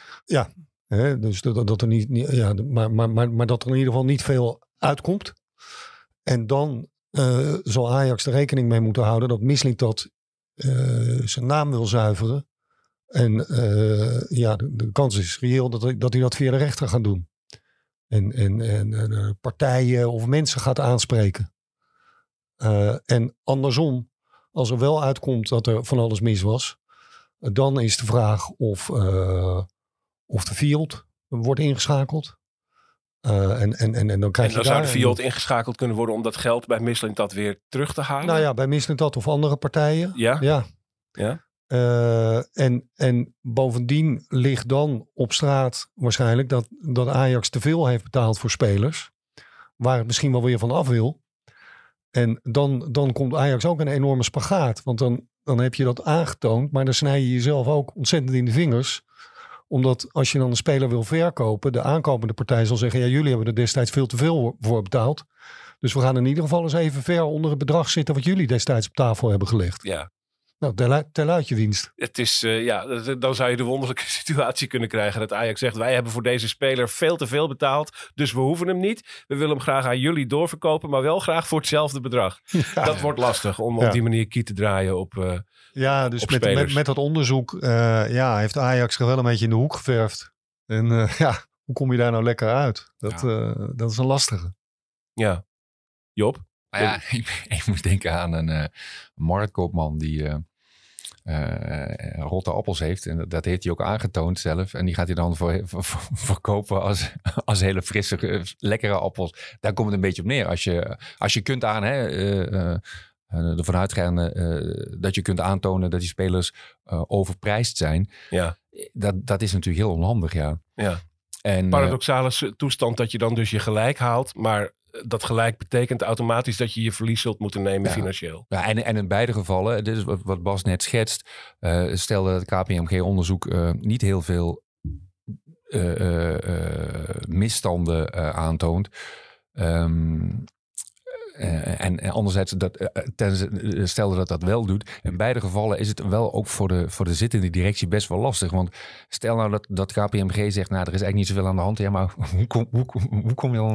Hè? Dus dat, dat er niet, niet- ja, maar, maar, maar, maar dat er in ieder geval niet veel uitkomt. En dan eh, zal Ajax er rekening mee moeten houden dat Mislintat eh zijn naam wil zuiveren. En eh, ja, de, kans is reëel dat, dat hij dat via de rechter gaat doen. En, en, en, en, partijen of mensen gaat aanspreken. En andersom, als er wel uitkomt dat er van alles mis was, dan is de vraag of, of de field wordt ingeschakeld. Eh, en, en, en, en dan krijg En je zou de Fiat ingeschakeld kunnen worden om dat geld bij Michelin dat weer terug te halen. Nou ja, bij Mislintat of andere partijen. Ja? Ja. Ja. Eh, en, en bovendien ligt dan op straat waarschijnlijk dat, dat Ajax te veel heeft betaald voor spelers. Waar het misschien wel weer van af wil. En dan, dan komt Ajax ook een enorme spagaat. Want dan, dan heb je dat aangetoond. Maar dan snij je jezelf ook ontzettend in de vingers. Omdat als je dan een speler wil verkopen, de aankomende partij zal zeggen: ja, jullie hebben er destijds veel te veel voor betaald. Dus we gaan in ieder geval eens even ver onder het bedrag zitten wat jullie destijds op tafel hebben gelegd. Ja, Nou, tel, uit- tel uit je winst. het is, eh, ja, dan zou je de wonderlijke *laughs* situatie kunnen krijgen dat Ajax zegt: wij hebben voor deze speler veel te veel betaald, dus we hoeven hem niet. We willen hem graag aan jullie doorverkopen, maar wel graag voor hetzelfde bedrag. *laughs* Dat wordt lastig om Ja. op die manier kiet te draaien op. eh, Ja, dus op met, met, dat onderzoek eh, ja, heeft Ajax er wel een beetje in de hoek geverfd. En eh, *laughs* ja, hoe kom je daar nou lekker uit? Dat, eh, dat is een lastige. ja. Job? Nou ja, ik, ik moest denken aan een eh, marktkoopman die rotte appels heeft. En dat, dat heeft hij ook aangetoond zelf. En die gaat hij dan *laughs* voor, verkopen als, als hele frisse, eh, lekkere appels. Daar komt het een beetje op neer. Als je, als je kunt aan, hè, eh, eh, ervan uitgaande eh, dat je kunt aantonen dat die spelers eh, overprijsd zijn. Ja. Dat, dat is natuurlijk heel onhandig, ja. Ja. En, eh, Paradoxale toestand dat je dan dus je gelijk haalt, maar eh, dat gelijk betekent automatisch dat je je verlies zult moeten nemen Ja. financieel. Ja, en, en in beide gevallen, dit is wat, wat Bas net schetst, eh stelde het KPMG-onderzoek eh, niet heel veel eh, misstanden aantoont. Ehm, eh, en, en anderzijds, dat, ten- stelde dat dat wel doet. In beide gevallen is het wel ook voor de, voor de zittende directie best wel lastig. Want stel nou dat, dat KPMG zegt, nou er is eigenlijk niet zoveel aan de hand. Ja, maar *laughs* hoe kom, hoe, hoe kom je dan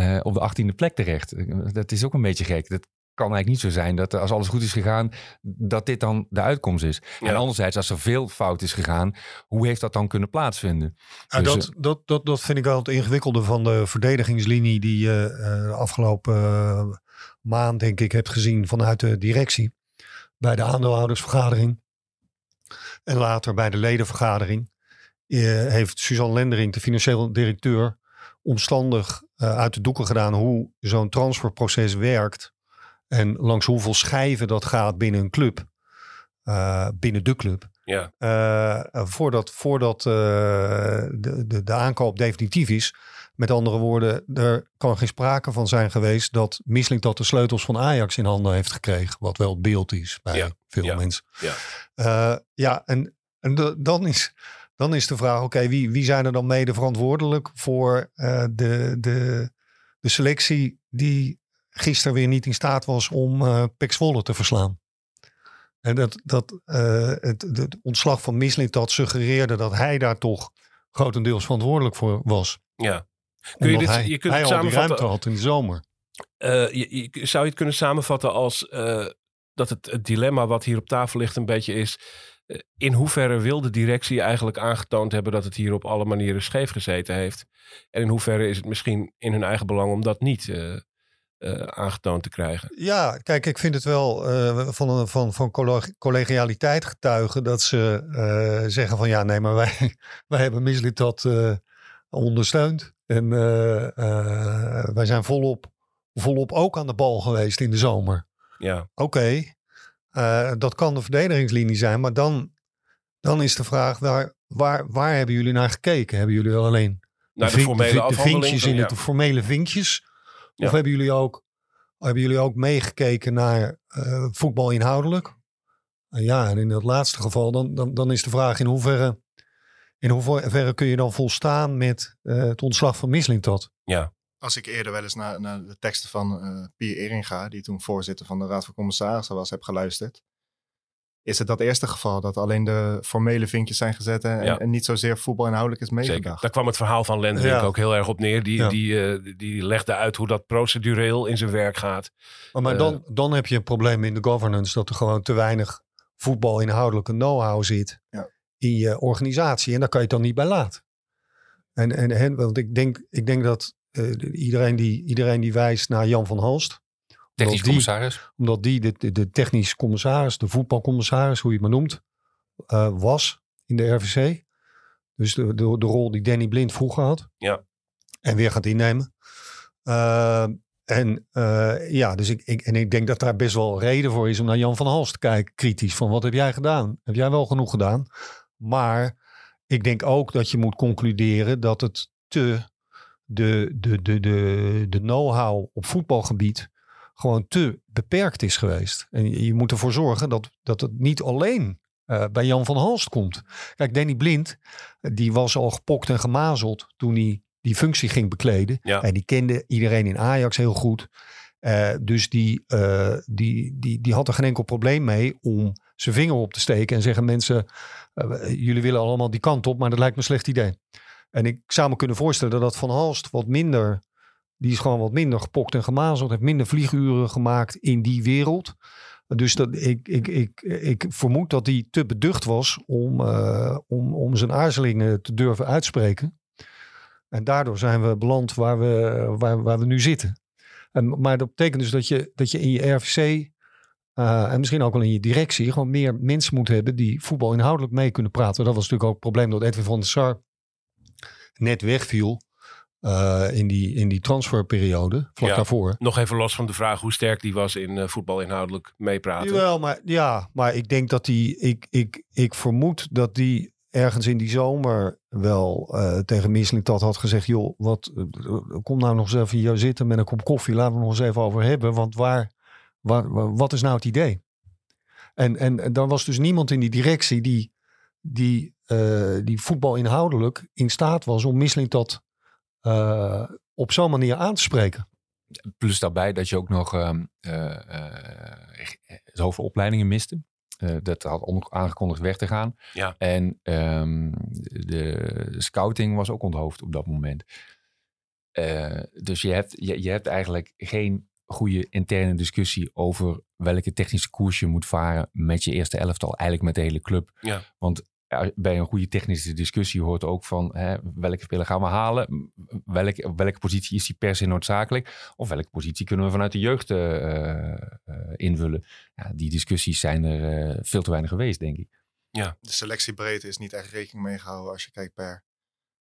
eh, eh, op de achttiende plek terecht? Dat is ook een beetje gek. Dat kan eigenlijk niet zo zijn dat als alles goed is gegaan, dat dit dan de uitkomst is. Ja. En anderzijds, als er veel fout is gegaan, hoe heeft dat dan kunnen plaatsvinden? Ja, Dus, dat, dat, dat, dat vind ik wel het ingewikkelde van de verdedigingslinie die je eh, de afgelopen eh, maand, denk ik, hebt gezien vanuit de directie. Bij de aandeelhoudersvergadering en later bij de ledenvergadering eh, heeft Suzanne Lendering, de financieel directeur, omstandig eh, uit de doeken gedaan hoe zo'n transferproces werkt. En langs hoeveel schijven dat gaat binnen een club. eh, binnen de club. Ja. Eh, voordat voordat de, de, de aankoop definitief is. Met andere woorden, er kan geen sprake van zijn geweest dat Misling dat de sleutels van Ajax in handen heeft gekregen. Wat wel het beeld is bij Ja, veel ja, mensen. ja. Ja, en, en de- dan, is, dan is de vraag, oké, wie, wie zijn er dan mede verantwoordelijk voor eh, de, de, de selectie die gisteren weer niet in staat was om eh Pek Zwolle te verslaan? En dat, dat eh, het, het, ontslag van Misling dat suggereerde dat hij daar toch grotendeels verantwoordelijk voor was. Ja. Kun je, dit, hij, je kunt hij het al die ruimte had in de zomer. Eh, je, je- zou je het kunnen samenvatten als eh, dat het, het dilemma wat hier op tafel ligt een beetje is. Eh, in hoeverre wil de directie eigenlijk aangetoond hebben dat het hier op alle manieren scheef gezeten heeft? En in hoeverre is het misschien in hun eigen belang om dat niet eh, aangetoond te krijgen? Ja, kijk, ik vind het wel van, van, van colleg- collegialiteit getuigen dat ze zeggen van ja, nee, maar wij, *laughs* wij hebben Mislit dat ondersteund. En wij zijn volop, volop ook aan de bal geweest in de zomer. Ja, Oké, eh, dat kan de verdedigingslinie zijn, maar dan, dan is de vraag waar, waar, waar hebben jullie naar gekeken? Hebben jullie alleen naar de vink- formele de vinkjes in ja. het, de formele vinkjes? Ja. Of hebben jullie ook, hebben jullie ook meegekeken naar eh, voetbal inhoudelijk? Uh, ja, en in dat laatste geval, dan, dan, dan is de vraag in hoeverre, in hoeverre kun je dan volstaan met eh, het ontslag van Mislintat? Als ik eerder wel eens naar, naar de teksten van eh Pier Eringa, die toen voorzitter van de Raad van Commissarissen was, heb geluisterd. Is het dat eerste geval dat alleen de formele vinkjes zijn gezet en, Ja. en niet zozeer voetbal inhoudelijk is Zeker. meegedacht? Daar kwam het verhaal van Lendering Ja. ook heel erg op neer. Die, Ja. die, eh, die legde uit hoe dat procedureel in zijn werk gaat. Maar, maar Eh. dan, dan heb je een probleem in de governance dat er gewoon te weinig voetbal inhoudelijke know-how zit Ja. in je organisatie. En daar kan je het dan niet bij laten. En, en, en want ik denk, ik denk dat eh, iedereen, die, iedereen die wijst naar Jan van Halst, Technisch die- commissaris. omdat die de, de, de technisch commissaris, de voetbalcommissaris, hoe je het maar noemt, eh, was in de RVC. Dus de, de, de rol die Danny Blind vroeger had. Ja. En weer gaat innemen. Eh, en ja, dus ik, ik, en ik denk dat daar best wel reden voor is om naar Jan van Hals te kijken, kritisch. Van wat heb jij gedaan? Heb jij wel genoeg gedaan? Maar ik denk ook dat je moet concluderen dat het te de, de, de, de, de know-how op voetbalgebied gewoon te beperkt is geweest. En je, moet ervoor zorgen dat, dat het niet alleen eh, bij Jan van Halst komt. Kijk, Danny Blind, eh, die was al gepokt en gemazeld toen hij die functie ging bekleden. Ja. En die kende iedereen in Ajax heel goed. Eh, dus die, die, die, die had er geen enkel probleem mee om zijn vinger op te steken en zeggen mensen, jullie willen allemaal die kant op, maar dat lijkt me een slecht idee. En ik zou me kunnen voorstellen dat Van Halst wat minder, die is gewoon wat minder gepokt en gemazeld, heeft minder vlieguren gemaakt in die wereld. Dus dat, ik, ik, ik, ik vermoed dat hij te beducht was om, eh, om, om zijn aarzelingen te durven uitspreken. En daardoor zijn we beland waar we, waar, waar we nu zitten. En, maar dat betekent dus dat je, dat je in je RVC eh, en misschien ook wel in je directie gewoon meer mensen moet hebben die voetbal inhoudelijk mee kunnen praten. Dat was natuurlijk ook het probleem dat Edwin van der Sar net wegviel eh, in, die, in die transferperiode, vlak Ja. daarvoor. Nog even los van de vraag hoe sterk die was in eh, voetbal inhoudelijk meepraten. Jawel, maar, ja, maar ik denk dat die, ik, ik, ik vermoed dat die ergens in die zomer wel eh, tegen Mislintat had gezegd, joh, wat, kom nou nog eens even hier zitten met een kop koffie, laten we het nog eens even over hebben, want waar, waar, waar- wat is nou het idee? En, en, en dan was dus niemand in die directie die, die, eh, die voetbal inhoudelijk in staat was om Mislintat eh op zo'n manier aan te spreken. Plus daarbij dat je ook nog ehm, eh, eh, zoveel opleidingen miste. Eh, dat had on- aangekondigd weg te gaan. Ja. En ehm, de scouting was ook onthoofd op dat moment. Eh, dus je hebt, je, je hebt eigenlijk geen goede interne discussie over welke technische koers je moet varen met je eerste elftal. Eigenlijk met de hele club. Ja. Want ja, bij een goede technische discussie hoort ook van hè, welke speler gaan we halen? Welke, op welke positie is die per se noodzakelijk? Of welke positie kunnen we vanuit de jeugd eh, eh, invullen? Ja, die discussies zijn er eh, veel te weinig geweest, denk ik. De selectiebreedte is niet echt rekening mee gehouden als je kijkt per,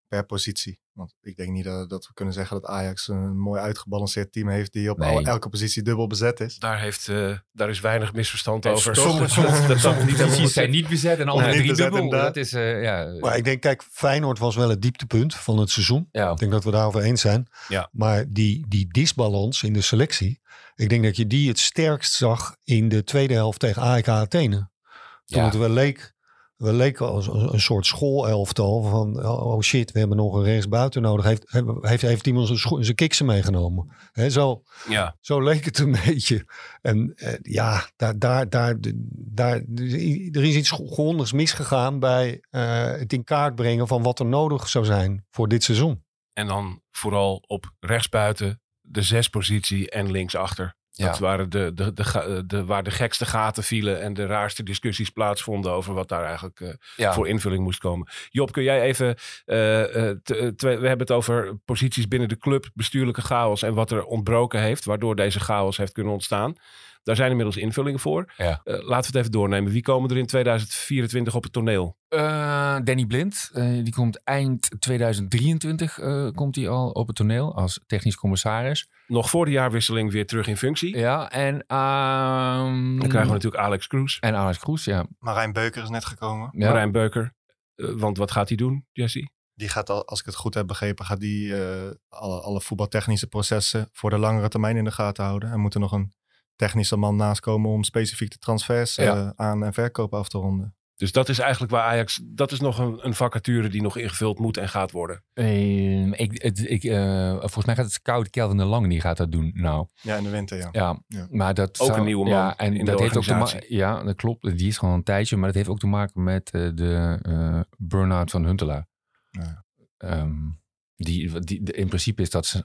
per positie. Want ik denk niet dat, dat we kunnen zeggen dat Ajax een mooi uitgebalanceerd team heeft die op Nee. al- elke positie dubbel bezet is. Daar, heeft, eh, daar is weinig misverstand En over. sommige- Posities zijn niet bezet en andere niet drie bezet, dubbel. inderdaad. Dat is, eh, ja, Maar ik denk, kijk, Feyenoord was wel het dieptepunt van het seizoen. ja. Ik denk dat we daarover eens zijn. Ja. Maar die, die disbalans in de selectie. Ik denk dat je die het sterkst zag in de tweede helft tegen AEK Athene. Toen Ja. het wel leek, wel leek als een, soort schoolelftal. Van oh shit, we hebben nog een rechtsbuiten nodig. Heeft, heeft, heeft iemand zijn, zijn kiksen meegenomen? Zo, Ja, zo leek het een *laughs* beetje. En eh, ja, daar, daar, daar, daar, er is iets grondigs misgegaan bij eh, het in kaart brengen van wat er nodig zou zijn voor dit seizoen. en dan vooral op rechtsbuiten, de zespositie en linksachter. Dat Ja. waren de, de, de, waar de gekste gaten vielen en de raarste discussies plaatsvonden over wat daar eigenlijk eh, Ja. voor invulling moest komen. Job, kun jij even, eh, eh, we hebben het over posities binnen de club, bestuurlijke chaos en wat er ontbroken heeft, waardoor deze chaos heeft kunnen ontstaan. Daar zijn inmiddels invullingen voor. Ja. Eh, laten we het even doornemen. Wie komen er in 2024 op het toneel? Eh, Danny Blind, eh, die komt eind 2023 eh, komt hij al op het toneel als technisch commissaris. Nog voor de jaarwisseling weer terug in functie. Ja, en... ehm, Dan krijgen we natuurlijk Alex Kroes, En Alex Kroes, ja. Marijn Beuker is net gekomen. ja. Marijn Beuker. Want wat gaat hij doen, Jesse? Die gaat, al, als ik het goed heb begrepen, gaat die eh, alle, alle voetbaltechnische processen voor de langere termijn in de gaten houden. Er moet er nog een technische man naast komen om specifiek de transfers Ja. eh, aan- en verkoop af te ronden. Dus dat is eigenlijk waar Ajax... Dat is nog een, een vacature die nog ingevuld moet en gaat worden. Ehm, ik, het, ik, eh, volgens mij gaat het Scout Kelvin de Lange, die gaat dat doen. Nou, Ja, in de winter, ja. ja. Ja. Maar dat Ook zou- een nieuwe man Ja, en in de dat heeft ook te. Ja, dat klopt. Die is gewoon een tijdje. Maar dat heeft ook te maken met eh, de eh burn-out van Huntelaar. Ja. Ehm, die, die, de- in principe is, dat, ze-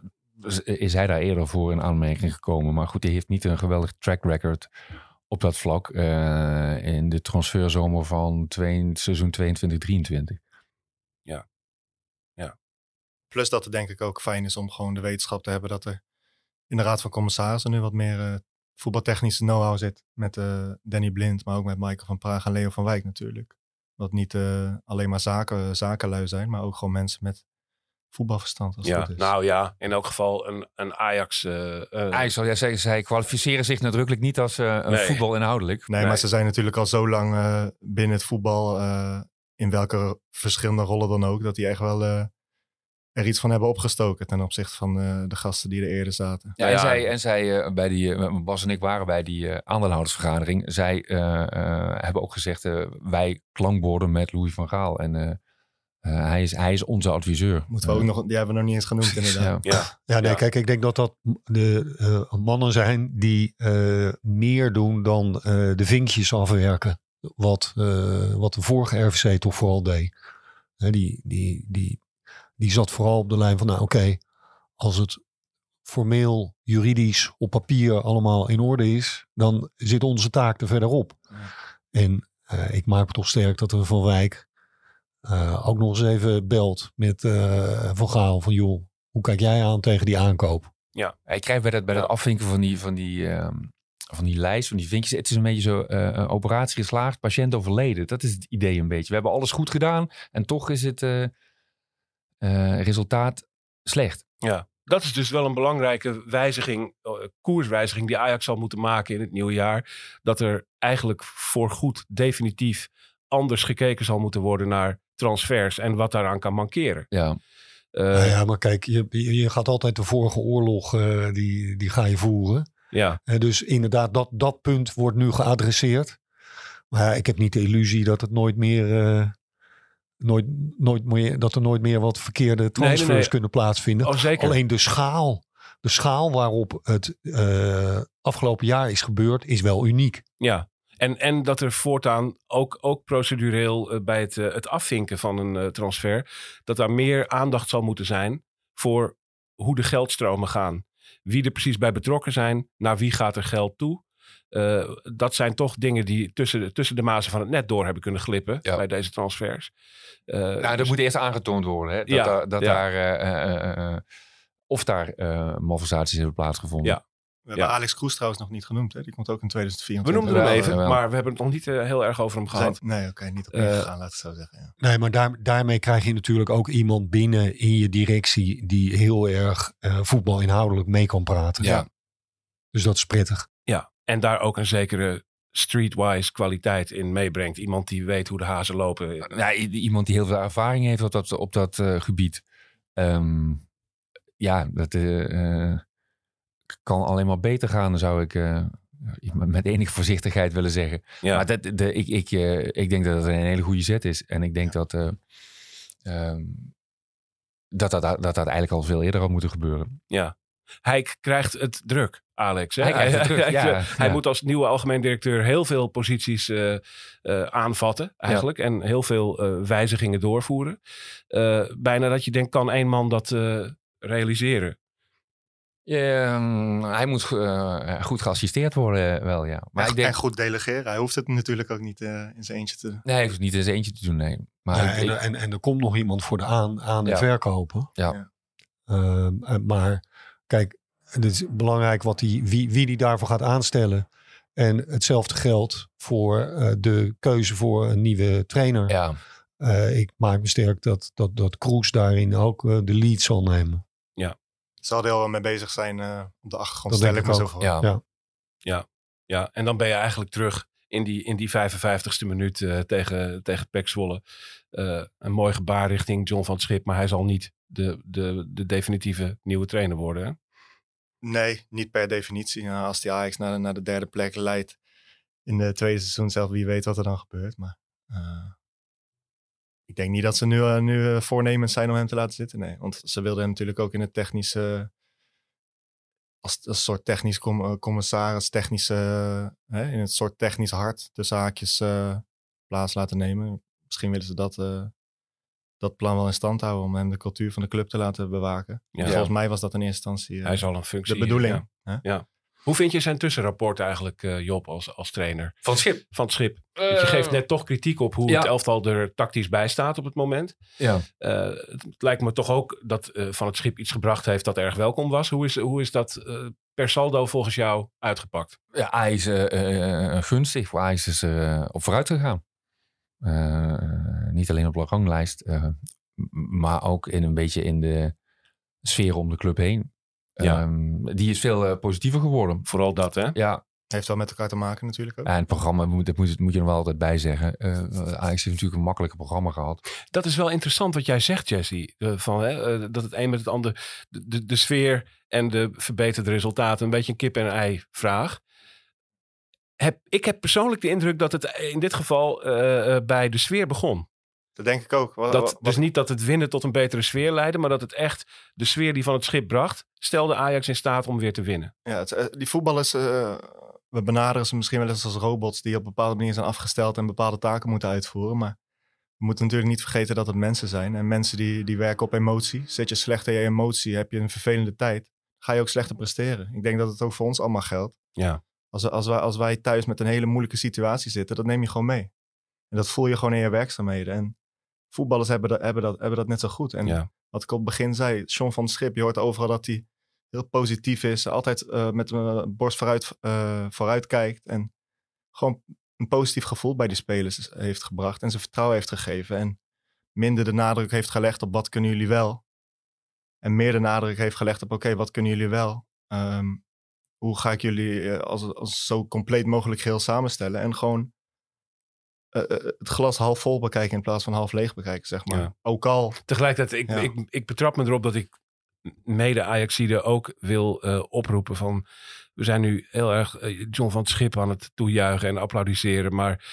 is hij daar eerder voor in aanmerking gekomen. Maar goed, hij heeft niet een geweldig track record op dat vlak. eh, in de transferzomer van seizoen 22-23. Plus dat het denk ik ook fijn is om gewoon de wetenschap te hebben dat er in de Raad van Commissarissen nu wat meer eh, voetbaltechnische know-how zit. Met eh, Danny Blind, maar ook met Michael van Praag en Leo van Wijk natuurlijk. Dat niet alleen maar zaken, zakenlui zijn, maar ook gewoon mensen met voetbalverstand. Als het Ja, goed is. nou ja, in elk geval een, een Ajax... eh, eh, Hij zal, ja, zij, zij kwalificeren zich nadrukkelijk niet als eh, een Nee. voetbal inhoudelijk. Nee, maar ze zijn natuurlijk al zo lang eh, binnen het voetbal, eh, in welke verschillende rollen dan ook, dat die echt wel eh, er iets van hebben opgestoken ten opzichte van eh, de gasten die er eerder zaten. Ja, en ja. zij, en zij eh, bij die, eh, Bas en ik waren bij die eh, aandeelhoudersvergadering. Zij eh, eh, hebben ook gezegd, eh, wij klankborden met Louis van Gaal. En eh, eh, hij, is, hij is onze adviseur. Moeten we ook nog, die hebben we nog niet eens genoemd *laughs* inderdaad. Ja. Ja, Ja, nee, Ja. kijk, ik denk dat dat de eh, mannen zijn die eh, meer doen dan eh, de vinkjes afwerken. Wat, eh, wat de vorige RVC toch vooral deed. Hè, die, die, die, die zat vooral op de lijn van, nou oké, als het formeel, juridisch, op papier allemaal in orde is, dan zit onze taak er verderop. En eh, ik maak me toch sterk dat we Van Wijk eh, ook nog eens even belt met eh, Van Gaal van joh, hoe kijk jij aan tegen die aankoop? Ik krijg bij dat, bij dat afvinken van die, van, die, ehm, van die lijst, van die vinkjes. Het is een beetje zo, eh, een operatie geslaagd, patiënt overleden. Dat is het idee een beetje. We hebben alles goed gedaan en toch is het eh, eh, resultaat slecht. Ja, dat is dus wel een belangrijke wijziging, koerswijziging die Ajax zal moeten maken in het nieuwe jaar. Dat er eigenlijk voorgoed definitief anders gekeken zal moeten worden naar transfers en wat daaraan kan mankeren. Ja, Eh, Nou ja, maar kijk, je, je gaat altijd de vorige oorlog, eh, die, die ga je voeren. ja. Eh, dus inderdaad, dat, dat punt wordt nu geadresseerd. Maar ja, ik heb niet de illusie dat het nooit meer... eh, Nooit, nooit meer, dat er nooit meer wat verkeerde transfers nee, nee. kunnen plaatsvinden. Oh, zeker. Alleen de schaal, de schaal waarop het eh, afgelopen jaar is gebeurd, is wel uniek. Ja, en, en dat er voortaan ook, ook procedureel eh, bij het, eh, het afvinken van een eh, transfer, dat daar meer aandacht zal moeten zijn voor hoe de geldstromen gaan. Wie er precies bij betrokken zijn, naar wie gaat er geld toe. Dat zijn toch dingen die tussen de, tussen de mazen van het net door hebben kunnen glippen Ja. bij deze transfers. Nou, dat dus- moet eerst aangetoond worden. Hè? Dat, Ja, daar, dat ja. daar of daar malversaties hebben plaatsgevonden. We hebben Ja. Alex Kroes trouwens nog niet genoemd. Hè? Die komt ook in we 2024. noemden hem even, maar we hebben het nog niet eh, heel erg over hem We zijn- gehad. Nee, oké, niet op Eh, ingegaan, laat ik het zo zeggen. Ja. Nee, maar daar, daarmee krijg je natuurlijk ook iemand binnen in je directie die heel erg eh, voetbal inhoudelijk mee kan praten. Ja. Dus dat is prettig. Ja, en daar ook een zekere streetwise kwaliteit in meebrengt. Iemand die weet hoe de hazen lopen. Ja, iemand die heel veel ervaring heeft op dat, op dat eh, gebied. Ehm, ja, dat kan alleen maar beter gaan, zou ik eh, met enige voorzichtigheid willen zeggen. Ja. Maar dat, de, ik, ik, eh, ik denk dat het een hele goede zet is. En ik denk dat, eh, ehm, dat, dat, dat dat eigenlijk al veel eerder had moeten gebeuren. Ja. Hij krijgt het druk, Alex. Hè? Hij krijgt het druk, *laughs* ja, hij ja. moet als nieuwe algemeen directeur heel veel posities aanvatten, eigenlijk. En heel veel wijzigingen doorvoeren. Bijna dat je denkt, kan één man dat realiseren? Ehm, hij moet eh, goed geassisteerd worden, eh, wel ja. Maar en, ik denk, en goed delegeren. Hij hoeft het natuurlijk ook niet eh, in zijn eentje te doen. nee, hij hoeft het niet in zijn eentje te doen, nee. Maar Ja, en, ik- en, en er komt nog iemand voor de aan, aan- en Ja. verkopen. Ja. Ehm, eh, maar kijk, het is belangrijk wat die, wie, wie die daarvoor gaat aanstellen. En hetzelfde geldt voor eh, de keuze voor een nieuwe trainer. ja, Eh, ik maak me sterk dat, dat, dat Kroes daarin ook de lead zal nemen. Zal er al mee bezig zijn eh, op de achtergrond. Dat stel denk ik me zo voor. ja. Ja. Ja, en dan ben je eigenlijk terug in die, in die 55ste minuut eh, tegen, tegen Pek Zwolle. Eh, een mooi gebaar richting John van het Schip. Maar hij zal niet de, de, de definitieve nieuwe trainer worden. Hè? Nee, niet per definitie. Nou, als die Ajax naar, de- naar de derde plek leidt in de tweede seizoen zelf, wie weet wat er dan gebeurt. Maar eh, ik denk niet dat ze nu, eh, nu eh, voornemens zijn om hem te laten zitten. Nee, want ze wilden hem natuurlijk ook in het technische, als, als soort technisch com- eh, commissaris, technische, hè, in het soort technisch hart tussen haakjes eh, plaats laten nemen. Misschien willen ze dat, dat plan wel in stand houden om hem de cultuur van de club te laten bewaken. Ja. Volgens mij was dat in eerste instantie eh, Hij zal een functie... de bedoeling. ja. hè? Hoe vind je zijn tussenrapport eigenlijk, eh, Job, als, als trainer Van Schip. van het schip? Je geeft net toch kritiek op hoe ja. het elftal er tactisch bij staat op het moment. Ja. Eh, het lijkt me toch ook dat eh, van het schip iets gebracht heeft dat erg welkom was. Hoe is, hoe is dat eh, per saldo volgens jou uitgepakt? Ja, hij is eh, eh, gunstig. Voor Ajax is eh, op vooruit gegaan. Eh, niet alleen op de ranglijst, eh, maar ook in een beetje in de sfeer om de club heen. Ja. Ehm, die is veel eh, positiever geworden. Vooral dat, hè? Ja, Heeft wel met elkaar te maken natuurlijk ook. Ja, en het programma, moet- dat moet, moet je er wel altijd bij zeggen. Eh Ajax heeft natuurlijk een makkelijker programma gehad. Dat is wel interessant wat jij zegt, Jesse. Eh, van, hè, eh, dat het een met het ander, de, de, de sfeer en de verbeterde resultaten, een beetje een kip en ei vraag. Heb, ik heb persoonlijk de indruk dat het in dit geval eh, eh, bij de sfeer begon. Dat denk ik ook. Wat, Dat, wat- dus niet dat het winnen tot een betere sfeer leidde, maar dat het echt de sfeer die van het schip bracht, stelde Ajax in staat om weer te winnen. Ja, het, eh, die voetballers, eh, we benaderen ze misschien wel eens als robots die op bepaalde manier zijn afgesteld en bepaalde taken moeten uitvoeren. Maar we moeten natuurlijk niet vergeten dat het mensen zijn. En mensen die, die werken op emotie. Zit je slecht in je emotie, heb je een vervelende tijd, ga je ook slechter presteren. Ik denk dat het ook voor ons allemaal geldt. Ja. Als, als, wij, als wij thuis met een hele moeilijke situatie zitten, dat neem je gewoon mee. En dat voel je gewoon in je werkzaamheden. En voetballers hebben dat, hebben dat, hebben dat net zo goed. En Ja. wat ik op het begin zei, Sean van Schip, je hoort overal dat hij heel positief is. Altijd eh, met een borst vooruit, eh, vooruit kijkt. En gewoon een positief gevoel bij die spelers heeft gebracht. En ze vertrouwen heeft gegeven. En minder de nadruk heeft gelegd op wat kunnen jullie wel. En meer de nadruk heeft gelegd op oké, wat kunnen jullie wel. Ehm, hoe ga ik jullie eh, als, als zo compleet mogelijk geheel samenstellen. En gewoon eh, eh, het glas half vol bekijken in plaats van half leeg bekijken, zeg maar. Ja. Ook al Tegelijkertijd, ik, Ja. ik, ik betrap me erop dat ik mede Ajaxide ook wil eh, oproepen van... We zijn nu heel erg John van het Schip aan het toejuichen en applaudisseren, maar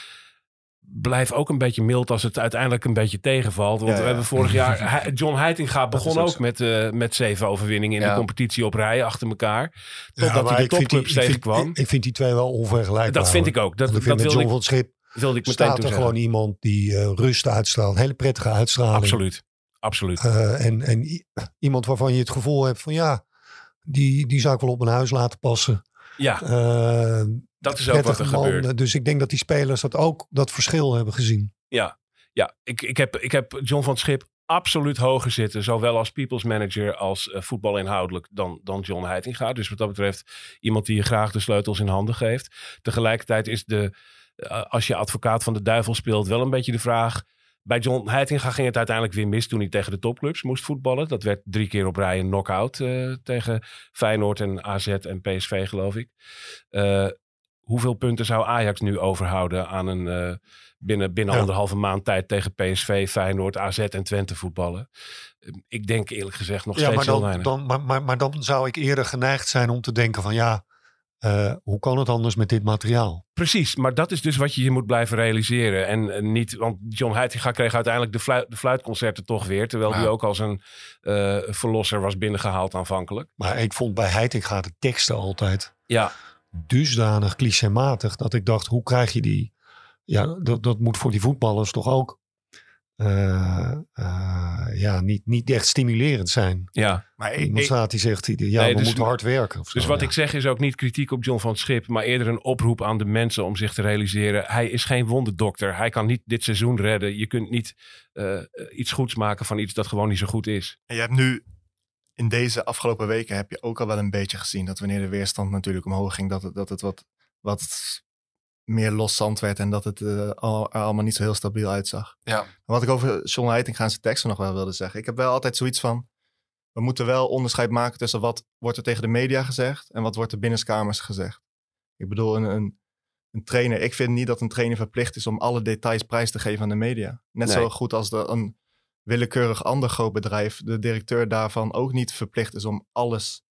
blijf ook een beetje mild als het uiteindelijk een beetje tegenvalt. Want Ja, we hebben vorig jaar... *laughs* John Heitinga begon ook met, eh, met zeven overwinningen in Ja. de competitie op rij achter elkaar. Totdat hij de topclubs ik vind- tegenkwam. Ik, ik vind die twee wel onvergelijkbaar. Dat vind ik ook. Dat, ik dat vind met John ik, van het Schip wilde ik meteen staat er gewoon iemand die eh, rust uitstraalt. Een hele prettige uitstraling. Absoluut. Absoluut. Eh, en en iemand waarvan je het gevoel hebt van ja, die, die zou ik wel op mijn huis laten passen. Ja, Eh, dat is ook wat er man. gebeurt. Dus ik denk dat die spelers dat ook dat verschil hebben gezien. Ja, ja ik, ik, heb, ik heb John van het Schip absoluut hoger zitten. Zowel als people's manager als voetbalinhoudelijk dan, dan John Heitinga. Dus wat dat betreft iemand die je graag de sleutels in handen geeft. Tegelijkertijd is de, als je advocaat van de duivel speelt, wel een beetje de vraag... Bij John Heitinga ging het uiteindelijk weer mis toen hij tegen de topclubs moest voetballen. Dat werd drie keer op rij een knock-out eh, tegen Feyenoord en AZ en PSV geloof ik. Eh, hoeveel punten zou Ajax nu overhouden aan een eh, binnen, binnen Ja. anderhalve maand tijd tegen PSV, Feyenoord, AZ en Twente voetballen? Eh, Ik denk eerlijk gezegd nog Ja, steeds maar heel dan, weinig. dan, maar, maar, maar dan zou ik eerder geneigd zijn om te denken van ja, eh, hoe kan het anders met dit materiaal? Precies, maar dat is dus wat je je moet blijven realiseren. En, eh, niet, want John Heitinga kreeg uiteindelijk de, fluit, de fluitconcerten toch weer. Terwijl Ja. hij ook als een eh, verlosser was binnengehaald aanvankelijk. Maar ik vond bij Heitinga de teksten altijd Ja, dusdanig clichématig dat ik dacht, hoe krijg je die? Ja, dat, dat moet voor die voetballers toch ook eh, eh, ja, niet, niet echt stimulerend zijn. ja. Maar ik, Iemand ik- staat die zegt, ja, Nee, we dus- moeten hard werken. Zo, Dus wat ja. ik zeg is ook niet kritiek op John van het Schip, maar eerder een oproep aan de mensen om zich te realiseren. Hij is geen wonderdokter. Hij kan niet dit seizoen redden. Je kunt niet eh, iets goeds maken van iets dat gewoon niet zo goed is. En je hebt nu in deze afgelopen weken heb je ook al wel een beetje gezien dat wanneer de weerstand natuurlijk omhoog ging, dat het, dat het wat, wat meer los zand werd en dat het eh, al, er allemaal niet zo heel stabiel uitzag. Ja. Wat ik over John Heitinga en zijn teksten nog wel wilde zeggen. Ik heb wel altijd zoiets van, we moeten wel onderscheid maken tussen wat wordt er tegen de media gezegd en wat wordt er binnenskamers gezegd. Ik bedoel, een, een, een trainer, ik vind niet dat een trainer verplicht is om alle details prijs te geven aan de media. Net Nee. zo goed als de, een willekeurig ander groot bedrijf, de directeur daarvan ook niet verplicht is om alles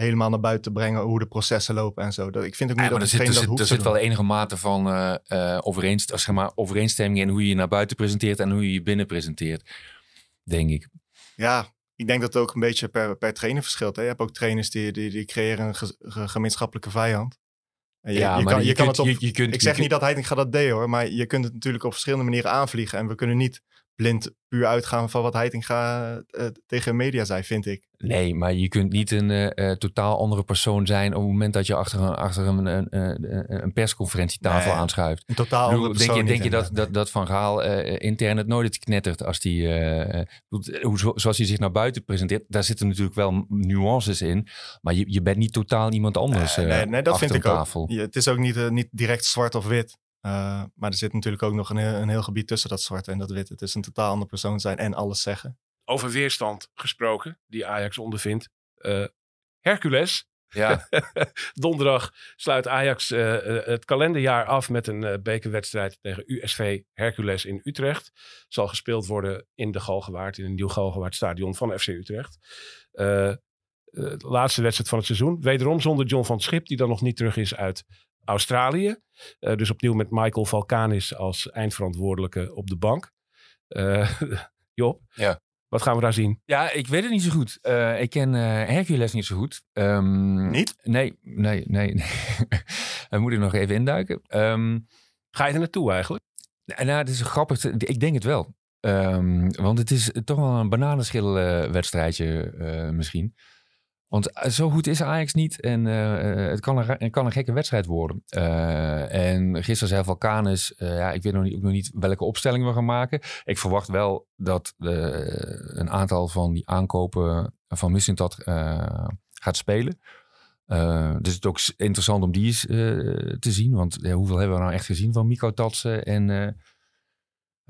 helemaal naar buiten te brengen, hoe de processen lopen en zo. Dat, ik vind ook niet Ja, dat er zit, er trainer dat zit, hoeft er zit wel enige mate van overeenst, zeg maar, overeenstemming in hoe je je naar buiten presenteert en hoe je je binnen presenteert. Denk ik. Ja, ik denk dat het ook een beetje per, per trainer verschilt. Hè? Je hebt ook trainers die, die, die creëren een ge- ge- gemeenschappelijke vijand. En je, ja, je kan, je, kan kunt, het op, je, kunt, ik zeg kunt- niet dat Heitinga dat deed hoor, maar je kunt het natuurlijk op verschillende manieren aanvliegen. En we kunnen niet blind puur uitgaan van wat Heitinga eh, tegen media zei, vind ik. Nee, maar je kunt niet een eh, eh, totaal andere persoon zijn op het moment dat je achter een, achter een, een, persconferentietafel Nee. aanschuift. Een totaal andere denk je, denk je dat, dat, dat Van Gaal eh, intern het nooit knettert als die, hoe, zo- zoals hij zich naar buiten presenteert, daar zitten natuurlijk wel nuances in, maar je, je bent niet totaal iemand anders Nee, nee, nee, dat achter vind ik ook. tafel. Ja, het is ook niet, niet direct zwart of wit. Eh, maar er zit natuurlijk ook nog een, heel- een heel gebied tussen dat zwarte en dat witte. Het is een totaal andere persoon zijn en alles zeggen. Over weerstand gesproken, die Ajax ondervindt. Eh, Hercules Ja. *laughs* Donderdag sluit Ajax eh, het kalenderjaar af met een bekerwedstrijd tegen USV Hercules in Utrecht. Zal gespeeld worden in de Galgenwaard, in een nieuw Galgenwaard stadion van FC Utrecht. De laatste wedstrijd van het seizoen. Wederom zonder John van Schip, die dan nog niet terug is uit Australië. Eh, dus opnieuw met Michael Valkanis als eindverantwoordelijke op de bank. Eh *laughs* Job, Ja. wat gaan we daar zien? Ja, ik weet het niet zo goed. Eh, ik ken Hercules niet zo goed. Ehm, Niet? Nee, nee, nee. nee. *laughs* Daar moet ik nog even induiken. Ehm, Ga je er naartoe eigenlijk? nou, nou, het is grappig. Ik denk het wel. Ehm, want het is toch wel een bananenschil eh, wedstrijdje eh, misschien. Want eh, zo goed is Ajax niet. En eh, eh, het, kan een, kan een gekke wedstrijd worden. En gisteren zei Valkanus, eh ja, ik weet nog niet, ook nog niet welke opstelling we gaan maken. Ik verwacht wel dat een aantal van die aankopen van Missintat gaat spelen. Dus het is ook interessant om die eens te zien. Want hoeveel hebben we nou echt gezien van Miko Tatsen? En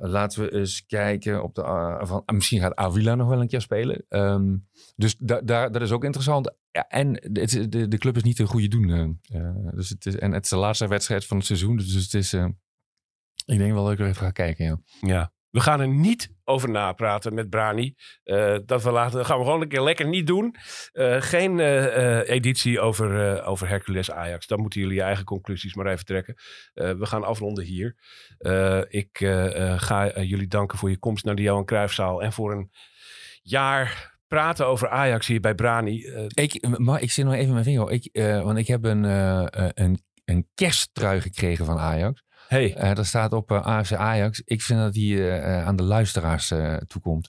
laten we eens kijken op de... ah, van, ah, misschien gaat Avila nog wel een keer spelen. Ehm, dus da, daar dat is ook interessant. En de, de club is niet te goede doen. eh, eh, dus het is, en het is de laatste wedstrijd van het seizoen. Dus het is... eh, ik denk wel dat ik er even ga kijken, ja. Ja. We gaan er niet over napraten met Brani. Eh, dat we gaan we gewoon een keer lekker niet doen. Eh, geen eh, editie over, over Hercules Ajax. Dan moeten jullie je eigen conclusies maar even trekken. We gaan afronden hier. Ik ga jullie danken voor je komst naar de Johan Cruijffzaal. En voor een jaar praten over Ajax hier bij Brani. Ik, maar ik zit nog even mijn vinger. Ik, eh, want ik heb een, een, een kersttrui gekregen van Ajax. Hey, Eh daar staat op eh, AFC Ajax. Ik vind dat die eh, aan de luisteraars toekomt.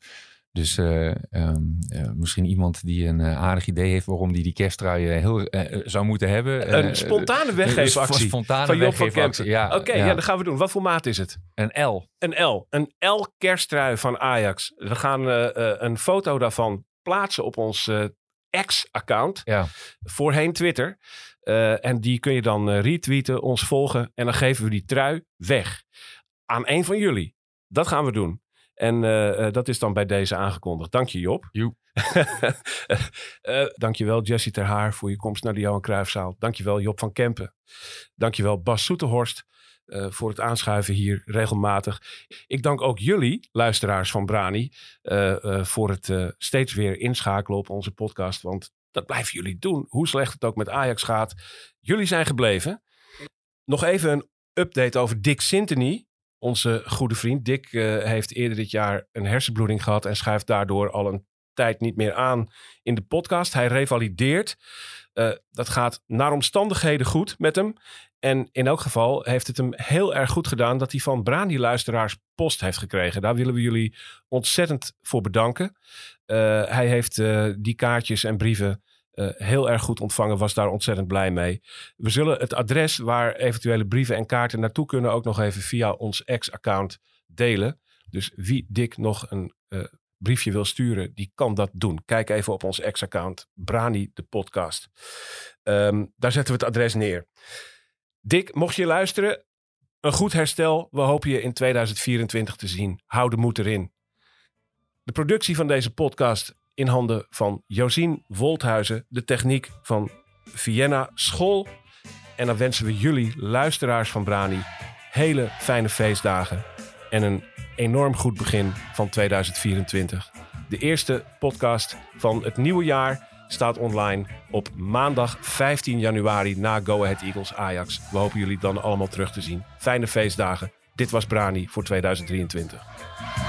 Dus eh, ehm, eh, misschien iemand die een aardig idee heeft waarom die die kersttrui heel zou moeten hebben. een spontane weggeefactie. Een spontane van weggeefactie. Ja, Oké, ja. dat gaan we doen. Wat voor maat is het? Een L. Een L. Een L kersttrui van Ajax. We gaan een foto daarvan plaatsen op ons ex-account. Ja. Voorheen Twitter. Eh, en die kun je dan eh, retweeten, ons volgen. En dan geven we die trui weg. Aan een van jullie. Dat gaan we doen. En eh, dat is dan bij deze aangekondigd. Dank je Job. Joep. *laughs* Eh, Dank je wel Jessie Ter Haar voor je komst naar de Johan Cruijffzaal. Dank je wel Job van Kempen. Dank je wel Bas Soeterhorst eh, voor het aanschuiven hier regelmatig. Ik dank ook jullie, luisteraars van Brani, eh, eh, voor het steeds weer inschakelen op onze podcast. Want dat blijven jullie doen, hoe slecht het ook met Ajax gaat. Jullie zijn gebleven. Nog even een update over Dick Sintony. Onze goede vriend Dick heeft eerder dit jaar een hersenbloeding gehad en schuift daardoor al een tijd niet meer aan in de podcast. Hij revalideert. Dat gaat naar omstandigheden goed met hem. En in elk geval heeft het hem heel erg goed gedaan dat hij van Brani-luisteraars post heeft gekregen. Daar willen we jullie ontzettend voor bedanken. Eh, hij heeft eh, die kaartjes en brieven eh, heel erg goed ontvangen, was daar ontzettend blij mee. We zullen het adres waar eventuele brieven en kaarten naartoe kunnen ook nog even via ons ex-account delen. Dus wie Dick nog een briefje wil sturen, die kan dat doen. Kijk even op ons ex-account, Brani de podcast. Ehm, daar zetten we het adres neer. Dick, mocht je luisteren, een goed herstel. We hopen je in 2024 te zien. Hou de moed erin. De productie van deze podcast in handen van Josien Wolthuizen. De techniek van Vienna School. En dan wensen we jullie, luisteraars van Brani, hele fijne feestdagen. En een enorm goed begin van 2024. De eerste podcast van het nieuwe jaar staat online op maandag 15 januari na Go Ahead Eagles Ajax. We hopen jullie dan allemaal terug te zien. Fijne feestdagen. Dit was Brani voor 2023.